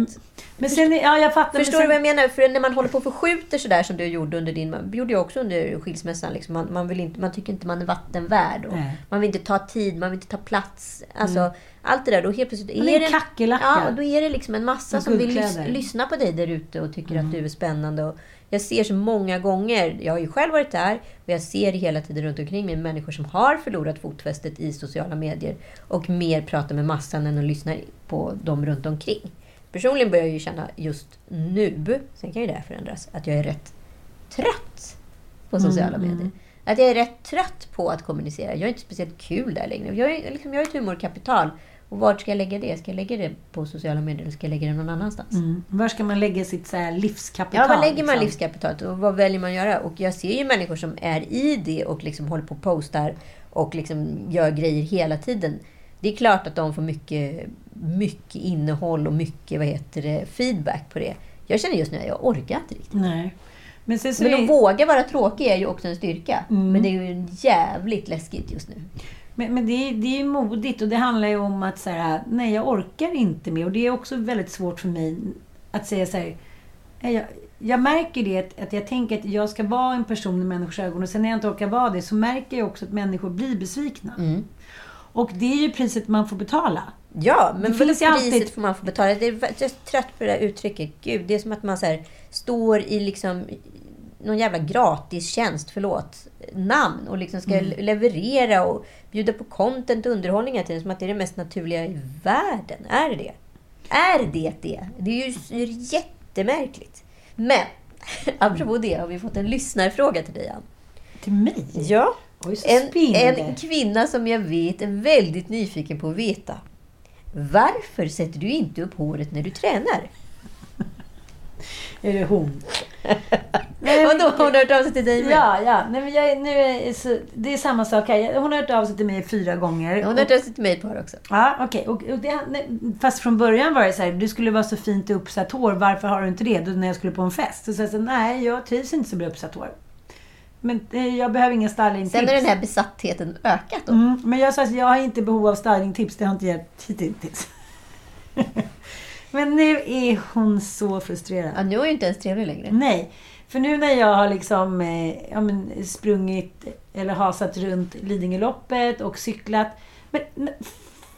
Men sen, ja jag fattar. Förstår men du sen, vad jag menar? För när man håller på och förskjuter sådär som du gjorde under din... Gjorde jag också under skilsmässan. Liksom. Man, man, vill inte, man tycker inte man är vattenvärd. Man vill inte ta tid, man vill inte ta plats. Alltså, Allt det där. Då helt plötsligt Man är är en det... kackerlacka. Ja, då är det liksom en massa som vill lys, lyssna på dig där ute och tycker att du är spännande. Och jag ser så många gånger, jag har ju själv varit där, och jag ser det hela tiden runt omkring mig, människor som har förlorat fotfästet i sociala medier och mer pratar med massan än att lyssna på dem runt omkring. Personligen börjar jag ju känna just nu, sen kan ju det här förändras, att jag är rätt trött på sociala medier. Att jag är rätt trött på att kommunicera. Jag är inte speciellt kul där längre. Jag, är, liksom, jag har ett humorkapital. Och vart ska jag lägga det? Ska jag lägga det på sociala medier eller ska jag lägga det någon annanstans? mm, var ska man lägga sitt så livskapital? Ja, var lägger man liksom? livskapitalet och vad väljer man att göra? Och jag ser ju människor som är i det och liksom håller på och postar och liksom gör grejer hela tiden. Det är klart att de får mycket, mycket innehåll och mycket vad heter det, feedback på det. Jag känner just nu att jag orkar inte riktigt. Nej. Men sen så Men att våga vara tråkig är ju också en styrka. Mm. Men det är ju jävligt läskigt just nu. Men, men det, är, det är modigt och det handlar ju om att så här, nej jag orkar inte mer. Och det är också väldigt svårt för mig att säga så här, jag, jag märker det att, att jag tänker att jag ska vara en person i människors ögon och sen när jag inte orkar vara det så märker jag också att människor blir besvikna. Mm. Och det är ju priset man får betala. Ja, men Det finns priset alltid- får man få betala. Det är, jag är trött på det där uttrycket. Gud, det är som att man så här, står i liksom någon jävla gratistjänst, förlåt, namn och liksom ska Mm. leverera och bjuda på content och underhållning hela tiden. Som att det är det mest naturliga i världen. Är det det? Är det det? Det är ju jättemärkligt. Men, *laughs* apropå det har vi fått en lyssnarfråga till dig, Ann. Till mig? Ja. Oj, En, en kvinna som jag vet är väldigt nyfiken på att veta. Varför sätter du inte upp håret när du tränar? Är det hon? *laughs* Vadå, har hon hört av sig till dig med? Ja, ja. Nej, men jag, nu är, så, det är samma sak här. Hon har hört av sig till mig fyra gånger. Hon har hört av sig till mig ett par också. Ja, okej. Och, och det, nej, fast från början var det så här, du skulle vara så fint uppsatt hår, varför har du inte det? Då när jag skulle på en fest. Så sa jag här, nej, jag trivs inte så bra uppsatt hår. Men eh, jag behöver inga stylingtips. Sen har den här besattheten ökat då. mm, Men jag sa jag har inte behov av stylingtips, det har inte hjälpt hittills. *laughs* men nu är hon så frustrerad. Ja, nu är hon ju inte ens trevlig längre. Nej. För nu när jag har liksom eh, ja, men, sprungit eller hasat runt Lidingöloppet och cyklat. Men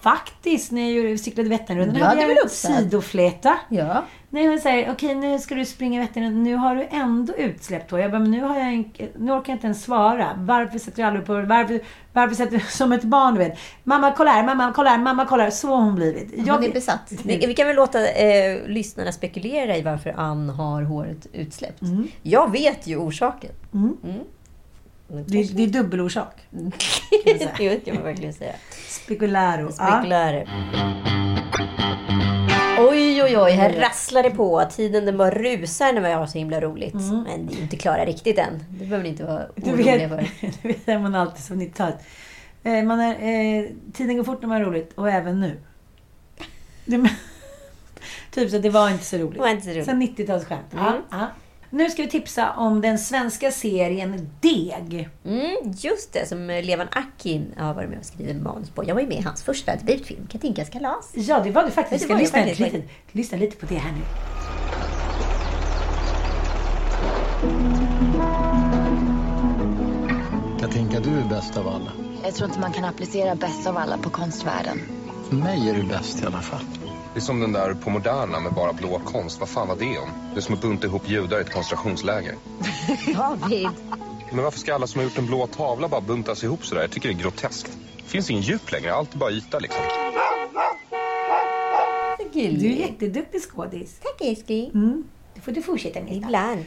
faktiskt när jag gjorde- cyklade Vätternrundan Du hade jag en sidofläta. Ja. Nej, hon säger okej nu ska du springa Vätternrundan. Nu har du ändå utsläppt hår. Jag bara, men nu, har jag en, nu orkar jag inte ens svara. Varför sätter du aldrig på varför, varför sätter du *laughs* som ett barn du vet? Mamma kolla här, mamma kolla här, mamma kolla här. Så har hon blivit. Hon Jag- är besatt. *laughs* Vi, vi kan väl låta eh, lyssnarna spekulera i varför Ann har håret utsläppt. Jag vet ju orsaken. Mm. Mm. Det, det är dubbelorsak. *laughs* det kan man verkligen säga. Spekularo. Ja. Spekulärer. Oj, oj, oj. Här rasslar det på. Tiden den bara rusar när vi har så himla roligt. Men vi är inte klara riktigt än. Det behöver ni inte vara Du oroliga vet, för. *laughs* du vet är man alltid som 90-talet. Eh, man är, eh, tiden går fort när man har roligt och även nu. *laughs* Det, *laughs* typ så det var inte så roligt. Det var inte så roligt. Sen 90-talsskämt. Ja, Mm. ja. Nu ska vi tipsa om den svenska serien Deg. Mm, just det, som Levan Akin har varit med och skrivit manus på. Jag var ju med i hans första debutfilm, Katinkas kalas. Ja, det var det faktiskt. Vi Det ska var lyssna, faktiskt. lite, lyssna lite på det här nu. Katinka, du är bäst av alla. Jag tror inte man kan applicera bäst av alla på konstvärlden. För mig är det bäst i alla fall. Det är som den där på Moderna med bara blå konst. Vad fan var det om? Det är som att bunta ihop judar i ett koncentrationsläger. *laughs* David. Men varför ska alla som har gjort en blå tavla bara buntas ihop sådär? Jag tycker det är groteskt. Det finns ingen djup längre, allt är bara yta liksom. Du är jätteduktig skådis. Tack älskling. Mm. Det får du fortsätta med. Ibland.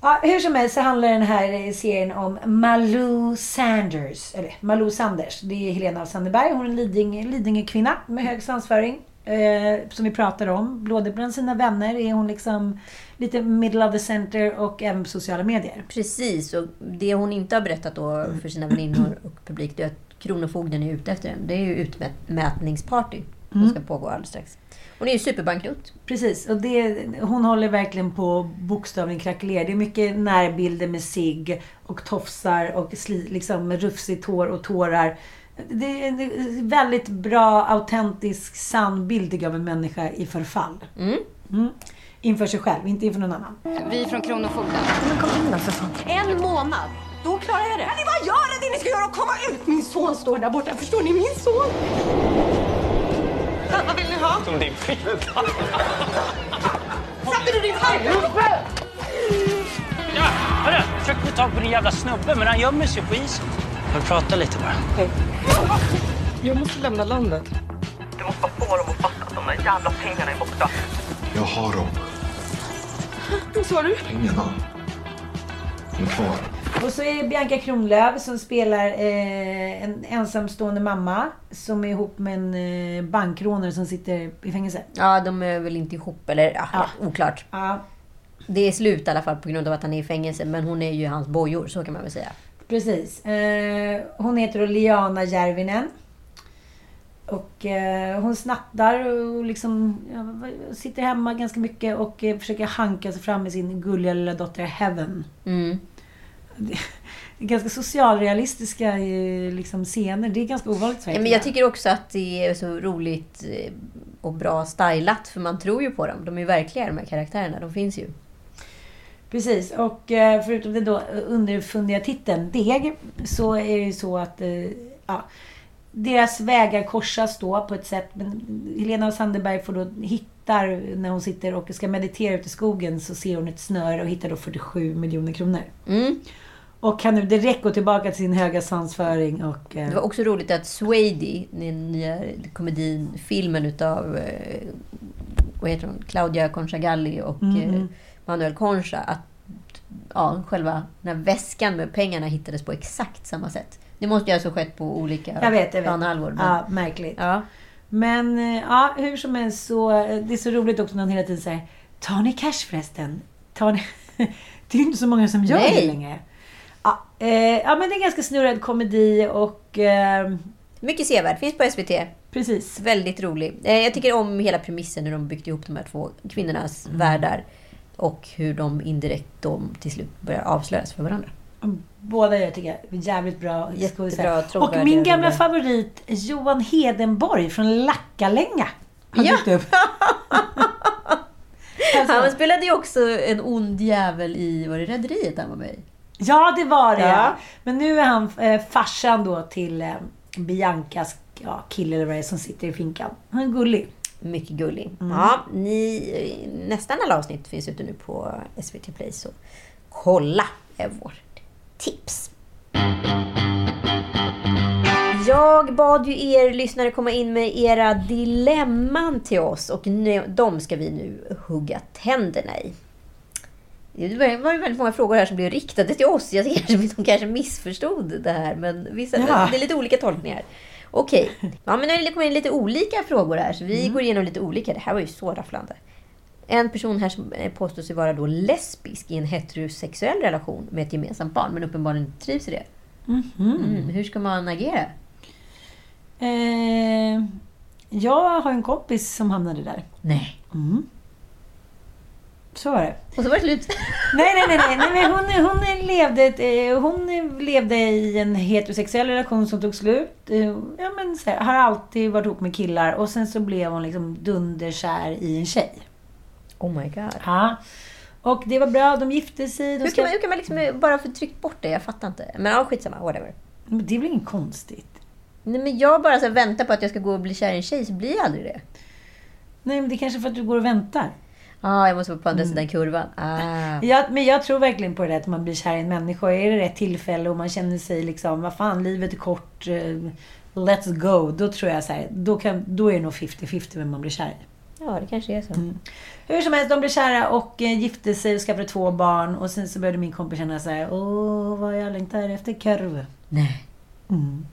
Ja, hur som helst så handlar den här serien om Malou Sanders. Eller Malou Sanders. Det är Helena af Sandeberg. Hon är en Lidingö, Lidingö-kvinna med hög svansföring. Eh, som vi pratar om. Både bland sina vänner är hon liksom lite middle of the center och även på sociala medier. Precis, och det hon inte har berättat då för sina väninnor och publik det är att Kronofogden är ute efter henne. Det är ju utmätningsparty som ska pågå alldeles strax. Hon är ju superbankrutt. Precis, och det, hon håller verkligen på bokstavligen krackelera. Det är mycket närbilder med sig och tofsar och sli, liksom rufsigt hår och tårar. Det är en väldigt bra, autentisk, sann bild av en människa i förfall. Mm. Inför sig själv, inte inför någon annan. Vi från Kronofogden. Men kom in då för fan. En månad, då klarar jag det. Kan ni bara göra det ni ska göra och komma ut? Min son står där borta, förstår ni? Min son! Vad vill ni ha? Som din fitta. Satte du din hand? Ja, hörru, jag försöker få tag på din jävla snubbe, men han gömmer sig på isen. Kan vi prata lite bara? Jag måste lämna landet. Du måste bara få dem att fatta att de där jävla pengarna är borta. Jag har dem. Vad sa du? Pengarna. De är kvar. Och så är Bianca Kronlöf som spelar eh, en ensamstående mamma som är ihop med en eh, bankrånare som sitter i fängelse. Ja, de är väl inte ihop, eller ja, Ja. oklart. Ja, Det är slut i alla fall på grund av att han är i fängelse, men hon är ju hans bojor, så kan man väl säga. Precis. Eh, hon heter då Liana Järvinen. Och eh, hon snattar och liksom sitter hemma ganska mycket och eh, försöker hanka sig fram med sin gulliga lilla dotter Heaven. Mm. Ganska socialrealistiska liksom, scener. Det är ganska ovanligt. Ja, men jag tycker också att det är så roligt och bra stylat, för man tror ju på dem. De är ju verkliga, de här karaktärerna. De finns ju. Precis, och eh, förutom den då underfundiga titeln Deg så är det ju så att eh, ja, deras vägar korsas då på ett sätt. Men Helena Sandberg får då hittar, när hon sitter och ska meditera ute i skogen, så ser hon ett snöre och hittar då 47 miljoner kronor. Mm. Och kan nu direkt gå tillbaka till sin höga svansföring och... eh, Det var också roligt att Swady, den nya komedin, filmen utav eh, vad heter hon? Claudia Conchagalli och Mm. eh, Manuel Concha, att ja, själva den här väskan med pengarna hittades på exakt samma sätt. Det måste ju alltså skett på olika Jag vet, jag vet. planhalvor. men- Ja, märkligt. Ja. Men eh, ja, hur som helst så... eh, Det är så roligt också när han hela tiden säger Tar ni cash förresten? Tar ni... *laughs* det är ju inte så många som gör Nej. det längre. Ja, eh, ja, men det är en ganska snurrad komedi och... Eh, Mycket sevärd. Finns på SVT. Precis. Väldigt rolig. Eh, Jag tycker om hela premissen hur de byggt ihop de här två kvinnornas Mm. världar. Och hur de indirekt då till slut börjar avslöjas för varandra. båda jag tycker jag är jävligt bra Jättebra. Och min gamla favorit Johan Hedenborg från Lackalänga Ja. *laughs* Alltså. Han spelade ju också en ond jävel i, var det Rederiet han var med i? Ja, det var det. Ja. Men nu är han eh, farsan då till eh, Biancas ja, kille eller vad det är som sitter i finkan. Han är gullig. Mycket gullig. Mm. Ja, ni, nästan alla avsnitt finns ute nu på SVT Play, så kolla är vårt tips. Jag bad ju er lyssnare komma in med era dilemman till oss och nu, de ska vi nu hugga tänderna i. Det var ju väldigt många frågor här som blev riktade till oss. Jag att de kanske missförstod det här, men vissa, Ja. det är lite olika tolkningar. Okej, ja, men nu kommit in lite olika frågor här, så vi går igenom lite olika. Det här var ju så rafflande. En person här som eh, påstår sig vara då lesbisk i en heterosexuell relation med ett gemensamt barn, men uppenbarligen trivs i det. Mm, hur ska man agera? Eh, jag har en kompis som hamnade där. Nej. Mm. Så var det. Och så var det slut. *laughs* Nej, nej, nej. nej, nej men hon, hon, levde, eh, hon levde i en heterosexuell relation som tog slut. Eh, Ja, men så här, har alltid varit ihop med killar och sen så blev hon liksom dunderkär i en tjej. Oh my god. Ja. Och det var bra, de gifte sig. De Hur kan man, hur kan man liksom bara få tryckt bort det? Jag fattar inte. Men ja, skitsamma. Whatever. Men Det är väl inget konstigt? Nej, men jag bara så väntar på att jag ska gå och bli kär i en tjej, så blir jag aldrig det. Nej, men det är kanske för att du går och väntar. Ja, ah, jag måste vara på andra Mm. sidan kurvan. Ah. *laughs* Ja, men jag tror verkligen på det där att man blir kär i en människa. Är det rätt tillfälle och man känner sig liksom, vad fan, livet är kort, eh, let's go. Då tror jag så här, då, kan, då är det nog 50-50 vem man blir kär i. Ja, det kanske är så. Mm. Hur som helst, de blev kära och eh, gifte sig och skaffade två barn. Och sen så började min kompis känna så här, åh, vad jag längtar efter korv. Nej. Mm.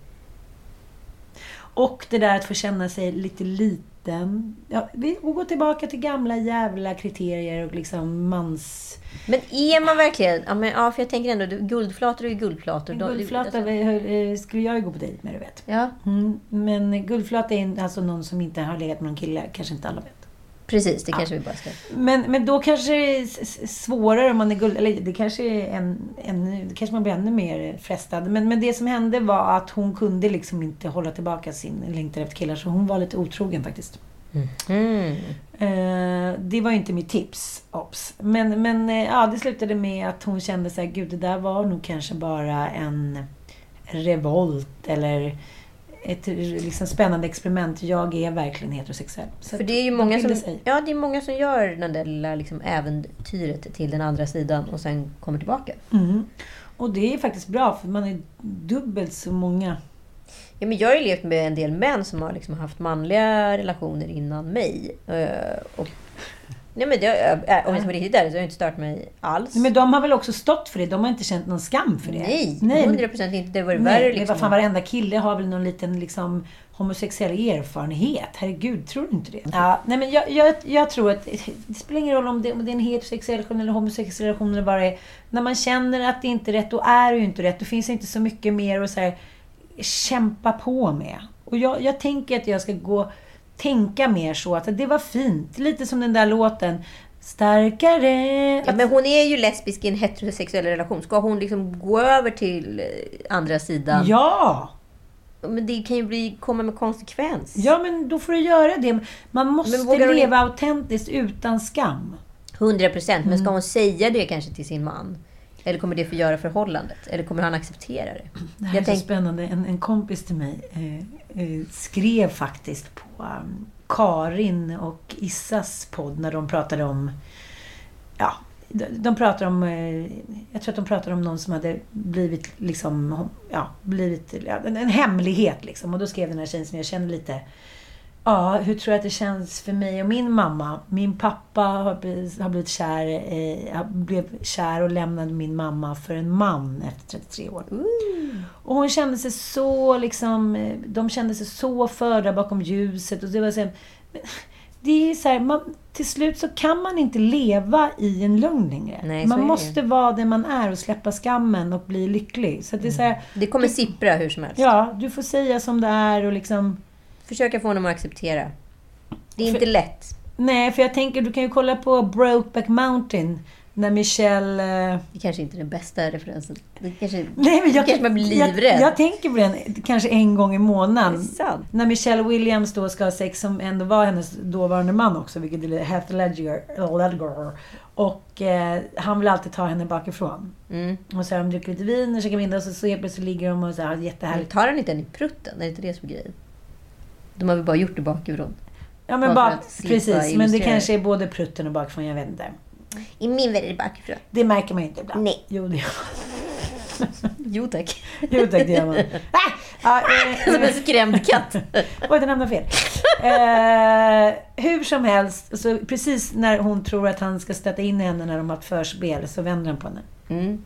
Och det där att få känna sig lite liten. Ja, vi och gå tillbaka till gamla jävla kriterier och liksom mans... Men är man verkligen... Ja, men, ja för jag tänker ändå, du- guldflator är ju guldflator. De- Guldflata alltså- eh, skulle jag ju gå på dejt med, du vet. Ja, Mm, men guldflata är alltså någon som inte har legat med någon kille, kanske inte alla vet. Precis. Det kanske vi bara ska... Men, men då kanske det är svårare om man är guld... Eller det kanske är en, en, det kanske man blir ännu mer frestad. Men, men det som hände var att hon kunde liksom inte hålla tillbaka sin längtan efter killar. Så hon var lite otrogen faktiskt. Mm. Eh, det var ju inte mitt tips, obs. Men, men eh, ja, det slutade med att hon kände så här, gud det där var nog kanske bara en revolt eller ett liksom, spännande experiment. Jag är verkligen heterosexuell. Så För det är ju många som, ja, det är många som gör den där lilla liksom, äventyret till den andra sidan och sen kommer tillbaka. Mm. Och det är faktiskt bra för man är dubbelt så många. Ja, men jag har ju levt med en del män som har liksom haft manliga relationer innan mig. Eh, Och, nej, men det, om jag ska vara riktigt ärlig så har jag inte stört mig alls. Men de har väl också stått för det? De har inte känt någon skam för det? Nej, men- 100 procent inte. Det var värre men liksom. vad fan, varenda kille har väl någon liten liksom, homosexuell erfarenhet. Herregud, tror du inte det? Ja, nej, men jag, jag, jag tror att det spelar ingen roll om det, om det är en heterosexuell relation eller homosexuell relation eller vad det är. När man känner att det inte är rätt, då är det ju inte rätt. Då finns det inte så mycket mer att så här, kämpa på med. Och jag, jag tänker att jag ska gå tänka mer så att det var fint. Lite som den där låten. Starkare. Ja, men hon är ju lesbisk i en heterosexuell relation. Ska hon liksom gå över till eh, andra sidan? Ja! Men det kan ju bli, komma med konsekvens. Ja, men då får du göra det. Man måste vågar hon leva autentiskt utan skam. 100 procent. Men ska Mm. hon säga det kanske till sin man? Eller kommer det förgöra förhållandet? Eller kommer han acceptera det? Det här Jag är så tänk- spännande. En, en kompis till mig eh, eh, skrev faktiskt på um, Karin och Issas podd när de pratade om... Ja, de, pratar om... Eh, jag tror att de pratade om någon som hade blivit liksom... Ja, blivit... En hemlighet liksom. Och då skrev den här tjejen som jag känner lite... Ja, hur tror jag att det känns för mig och min mamma? Min pappa har blivit, har blivit kär, eh, blev kär och lämnade min mamma för en man efter 33 år. Och hon kände sig så liksom, de kände sig så förda bakom ljuset. Och det var så här, det är så här, man, till slut så kan man inte leva i en lögn längre. Nej, man måste vara den man är och släppa skammen och bli lycklig. Så det är så här, Det kommer sippra hur som helst. ja, du får säga som det är och liksom... Försöka få honom att acceptera. Det är inte lätt. Nej, för jag tänker, du kan ju kolla på Brokeback Mountain. När Michelle... eh, Det kanske inte är den bästa referensen. Det kanske, Nej, men jag, kanske man blir jag, livrädd. jag tänker på den kanske en gång i månaden. När Michelle Williams då ska ha sex, som ändå var hennes dåvarande man också, vilket är Heath Ledger. Ledger. Och eh, han vill alltid ta henne bakifrån. Mm. Och så har de druckit lite vin och käkat middag och så, så plötsligt ligger de och så här, har Men jättehärligt. tar han inte den i prutten? Är det inte det som är grejen? De har väl bara gjort det bakifrån? Ja, men bara precis. Men det kanske är både prutten och bakifrån, jag vet inte. I min värld är det bakifrån. Det märker man ju inte ibland. Nej. Jo, det gör man. Jo tack. Jo tack, det gör man. *laughs* Ah! Ja, eh, Som en skrämd katt. *laughs* Oj, den hamnade fel. Eh, hur som helst, så precis när hon tror att han ska stöta in henne när de har ett förspel, så vänder han på henne. Mm.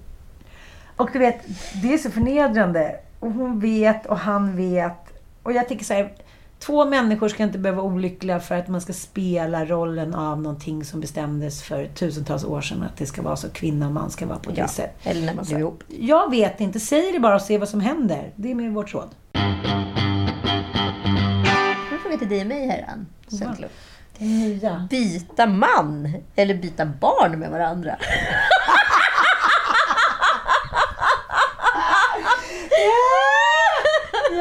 Och du vet, det är så förnedrande. Och hon vet och han vet. Och jag tycker så här, två människor ska inte behöva vara olyckliga för att man ska spela rollen av någonting som bestämdes för tusentals år sedan. Att det ska vara så, kvinna och man ska vara på det Ja, sättet. eller när man blev ihop. Jag vet inte, säg det bara och se vad som händer. Det är med vårt råd. Nu får vi till dig och mig här, Ann. Sötluft. Det nya. Byta man eller byta barn med varandra. *laughs*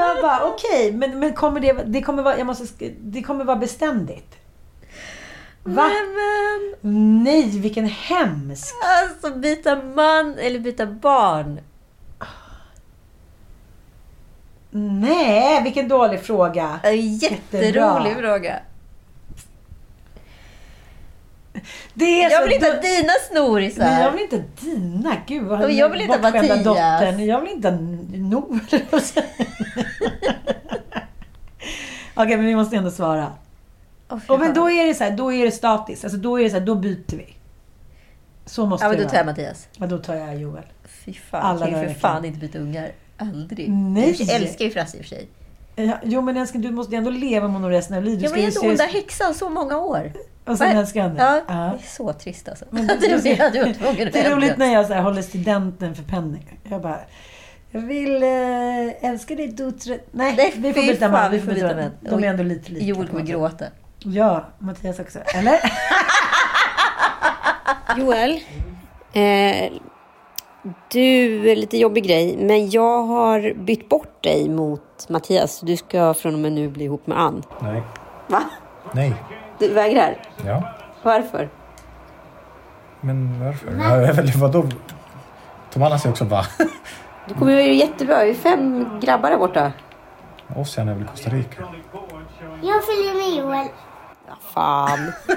Jag bara, okej, men, men kommer det, det kommer vara, jag måste, det kommer vara beständigt? Va? Men, Nej, vilken hemsk! alltså byta man eller byta barn. Nej, vilken dålig fråga. Jätterolig fråga. Det är Jag vill inte ha dina snorisar. Nej, jag vill inte dina. Gud vad Och jag vill inte ha dottern. Jag vill inte ha Nor. Okej, men vi måste ändå svara. Fy Och men då är det så här, då är det statiskt. Alltså då är det så här, då byter vi. Så måste Ja, men det då tar jag. Mattias. Ja, då tar jag Joel. Fy fan, Alla kan ju för fan inte byta ungar. Aldrig. Nej. Jag älskar ju Frasse i och för sig. Ja, jo men älskling, du måste ändå leva med honom resten av livet. Jag var ju hon där häxan så många år. Och sen älskar han det. Ja, Ja. det är så trist alltså. Men det är *laughs* det tvungen att Det är roligt när jag så här, håller studenten för Penny. Jag bara... Jag vill äh, älska dig Dutre. Nej, Nej, vi får fy byta fan, man. vi får byta man. De är ändå lite lika. Joel kommer gråta. Ja, Mattias också. Eller? *laughs* Joel, eh, du, lite jobbig grej, men jag har bytt bort dig mot Mattias. Du ska från och med nu bli ihop med Ann. Nej. Va? Nej. Du vägrar? Ja. Varför? Men varför? Vet, vadå? Tom Anna säger också va? *laughs* Du kommer ju jättebra. Vi är fem grabbar där borta. Ossian är väl i Costa Rica? Jag följer med Joel. Ja, fan. *laughs*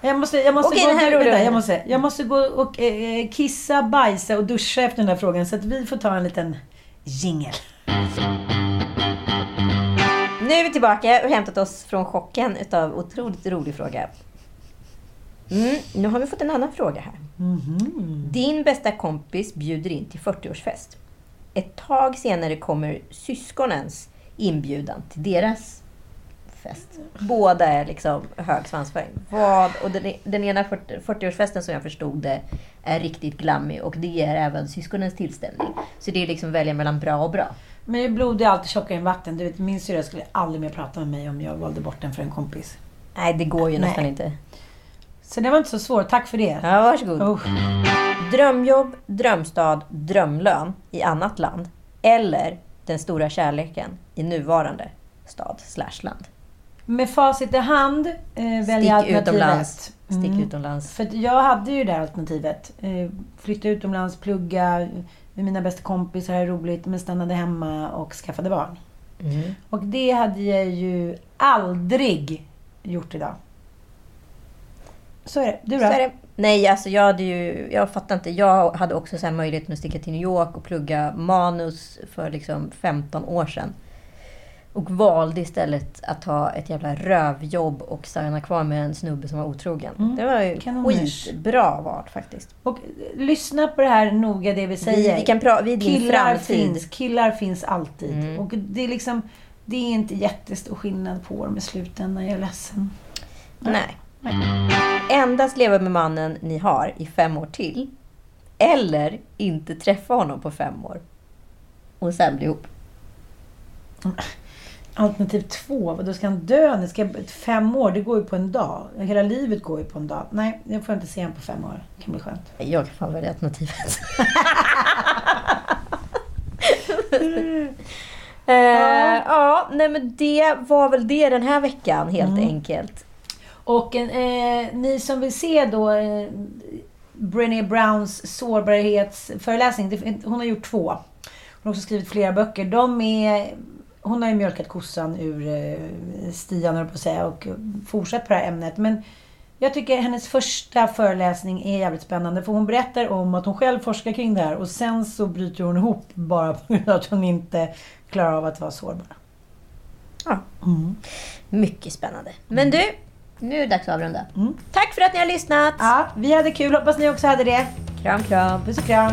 Jag måste, jag måste, Okej, gå, den här vänta, jag måste, jag måste gå och eh, kissa, bajsa och duscha efter den här frågan. Så att vi får ta en liten jingel. Nu är vi tillbaka och hämtat oss från chocken utav otroligt rolig fråga. Mm, nu har vi fått en annan fråga här. Din bästa kompis bjuder in till 40-årsfest. Ett tag senare kommer syskonens inbjudan till deras fest. Båda är liksom hög svansföring. Vad, och den, den ena 40 40-årsfesten som jag förstod det är riktigt glammig och det är även syskonens tillställning. Så det är liksom välja mellan bra och bra. Men blod är alltid tjockare än vatten. Du vet, min syrra skulle aldrig mer prata med mig om jag valde bort den för en kompis. Nej, det går ju Nej. nästan inte. Så det var inte så svårt. Tack för det. Ja, varsågod. Oh. Drömjobb, drömstad, drömlön i annat land. Eller den stora kärleken i nuvarande stad slash land. Med facit i hand eh, väljer Stick jag alternativ utomlands. ett. Stick Mm. utomlands. För jag hade ju det här alternativet. Eh, flytta utomlands, plugga med mina bästa kompisar, ha roligt, men stannade hemma och skaffade barn. Mm. Och det hade jag ju aldrig gjort idag. Så är det. Du då? Det. Nej, alltså jag hade ju... Jag fattar inte. Jag hade också så här möjligheten att sticka till New York och plugga manus för liksom 15 år sedan. Och valde istället att ta ett jävla rövjobb och stanna kvar med en snubbe som var otrogen. Mm. Det var ju Kanoners. skitbra val faktiskt. Och eh, lyssna på det här noga, det vi säger. vi kan pra- vi killar framtid. finns, killar finns alltid. Mm. Och det är liksom, det är inte jättestor skillnad på dem i slutändan. Jag är ledsen. Nej. Endast leva med mannen ni har i fem år till. Eller inte träffa honom på fem år. Och sen bli ihop. Alternativ två, då ska han dö? Det ska, fem år, det går ju på en dag. Hela livet går ju på en dag. Nej, jag får inte se honom på fem år. Det kan bli skönt. Jag kan fan välja alternativet. *laughs* Eh, ja, nej men det var väl det den här veckan helt Mm. enkelt. Och eh, ni som vill se då eh, Brené Browns sårbarhetsföreläsning. Det, hon har gjort två. Hon har också skrivit flera böcker. De är, hon har ju mjölkat kossan ur eh, stian, på att säga, och fortsatt på det här ämnet. Men jag tycker hennes första föreläsning är jävligt spännande. För hon berättar om att hon själv forskar kring det här och sen så bryter hon ihop bara *laughs* på grund av att hon inte klarar av att vara sårbar. Ja. Mycket spännande. Men du, nu är det dags att avrunda. Tack för att ni har lyssnat. Ja, vi hade kul. Hoppas ni också hade det. Kram, kram. Puss och kram.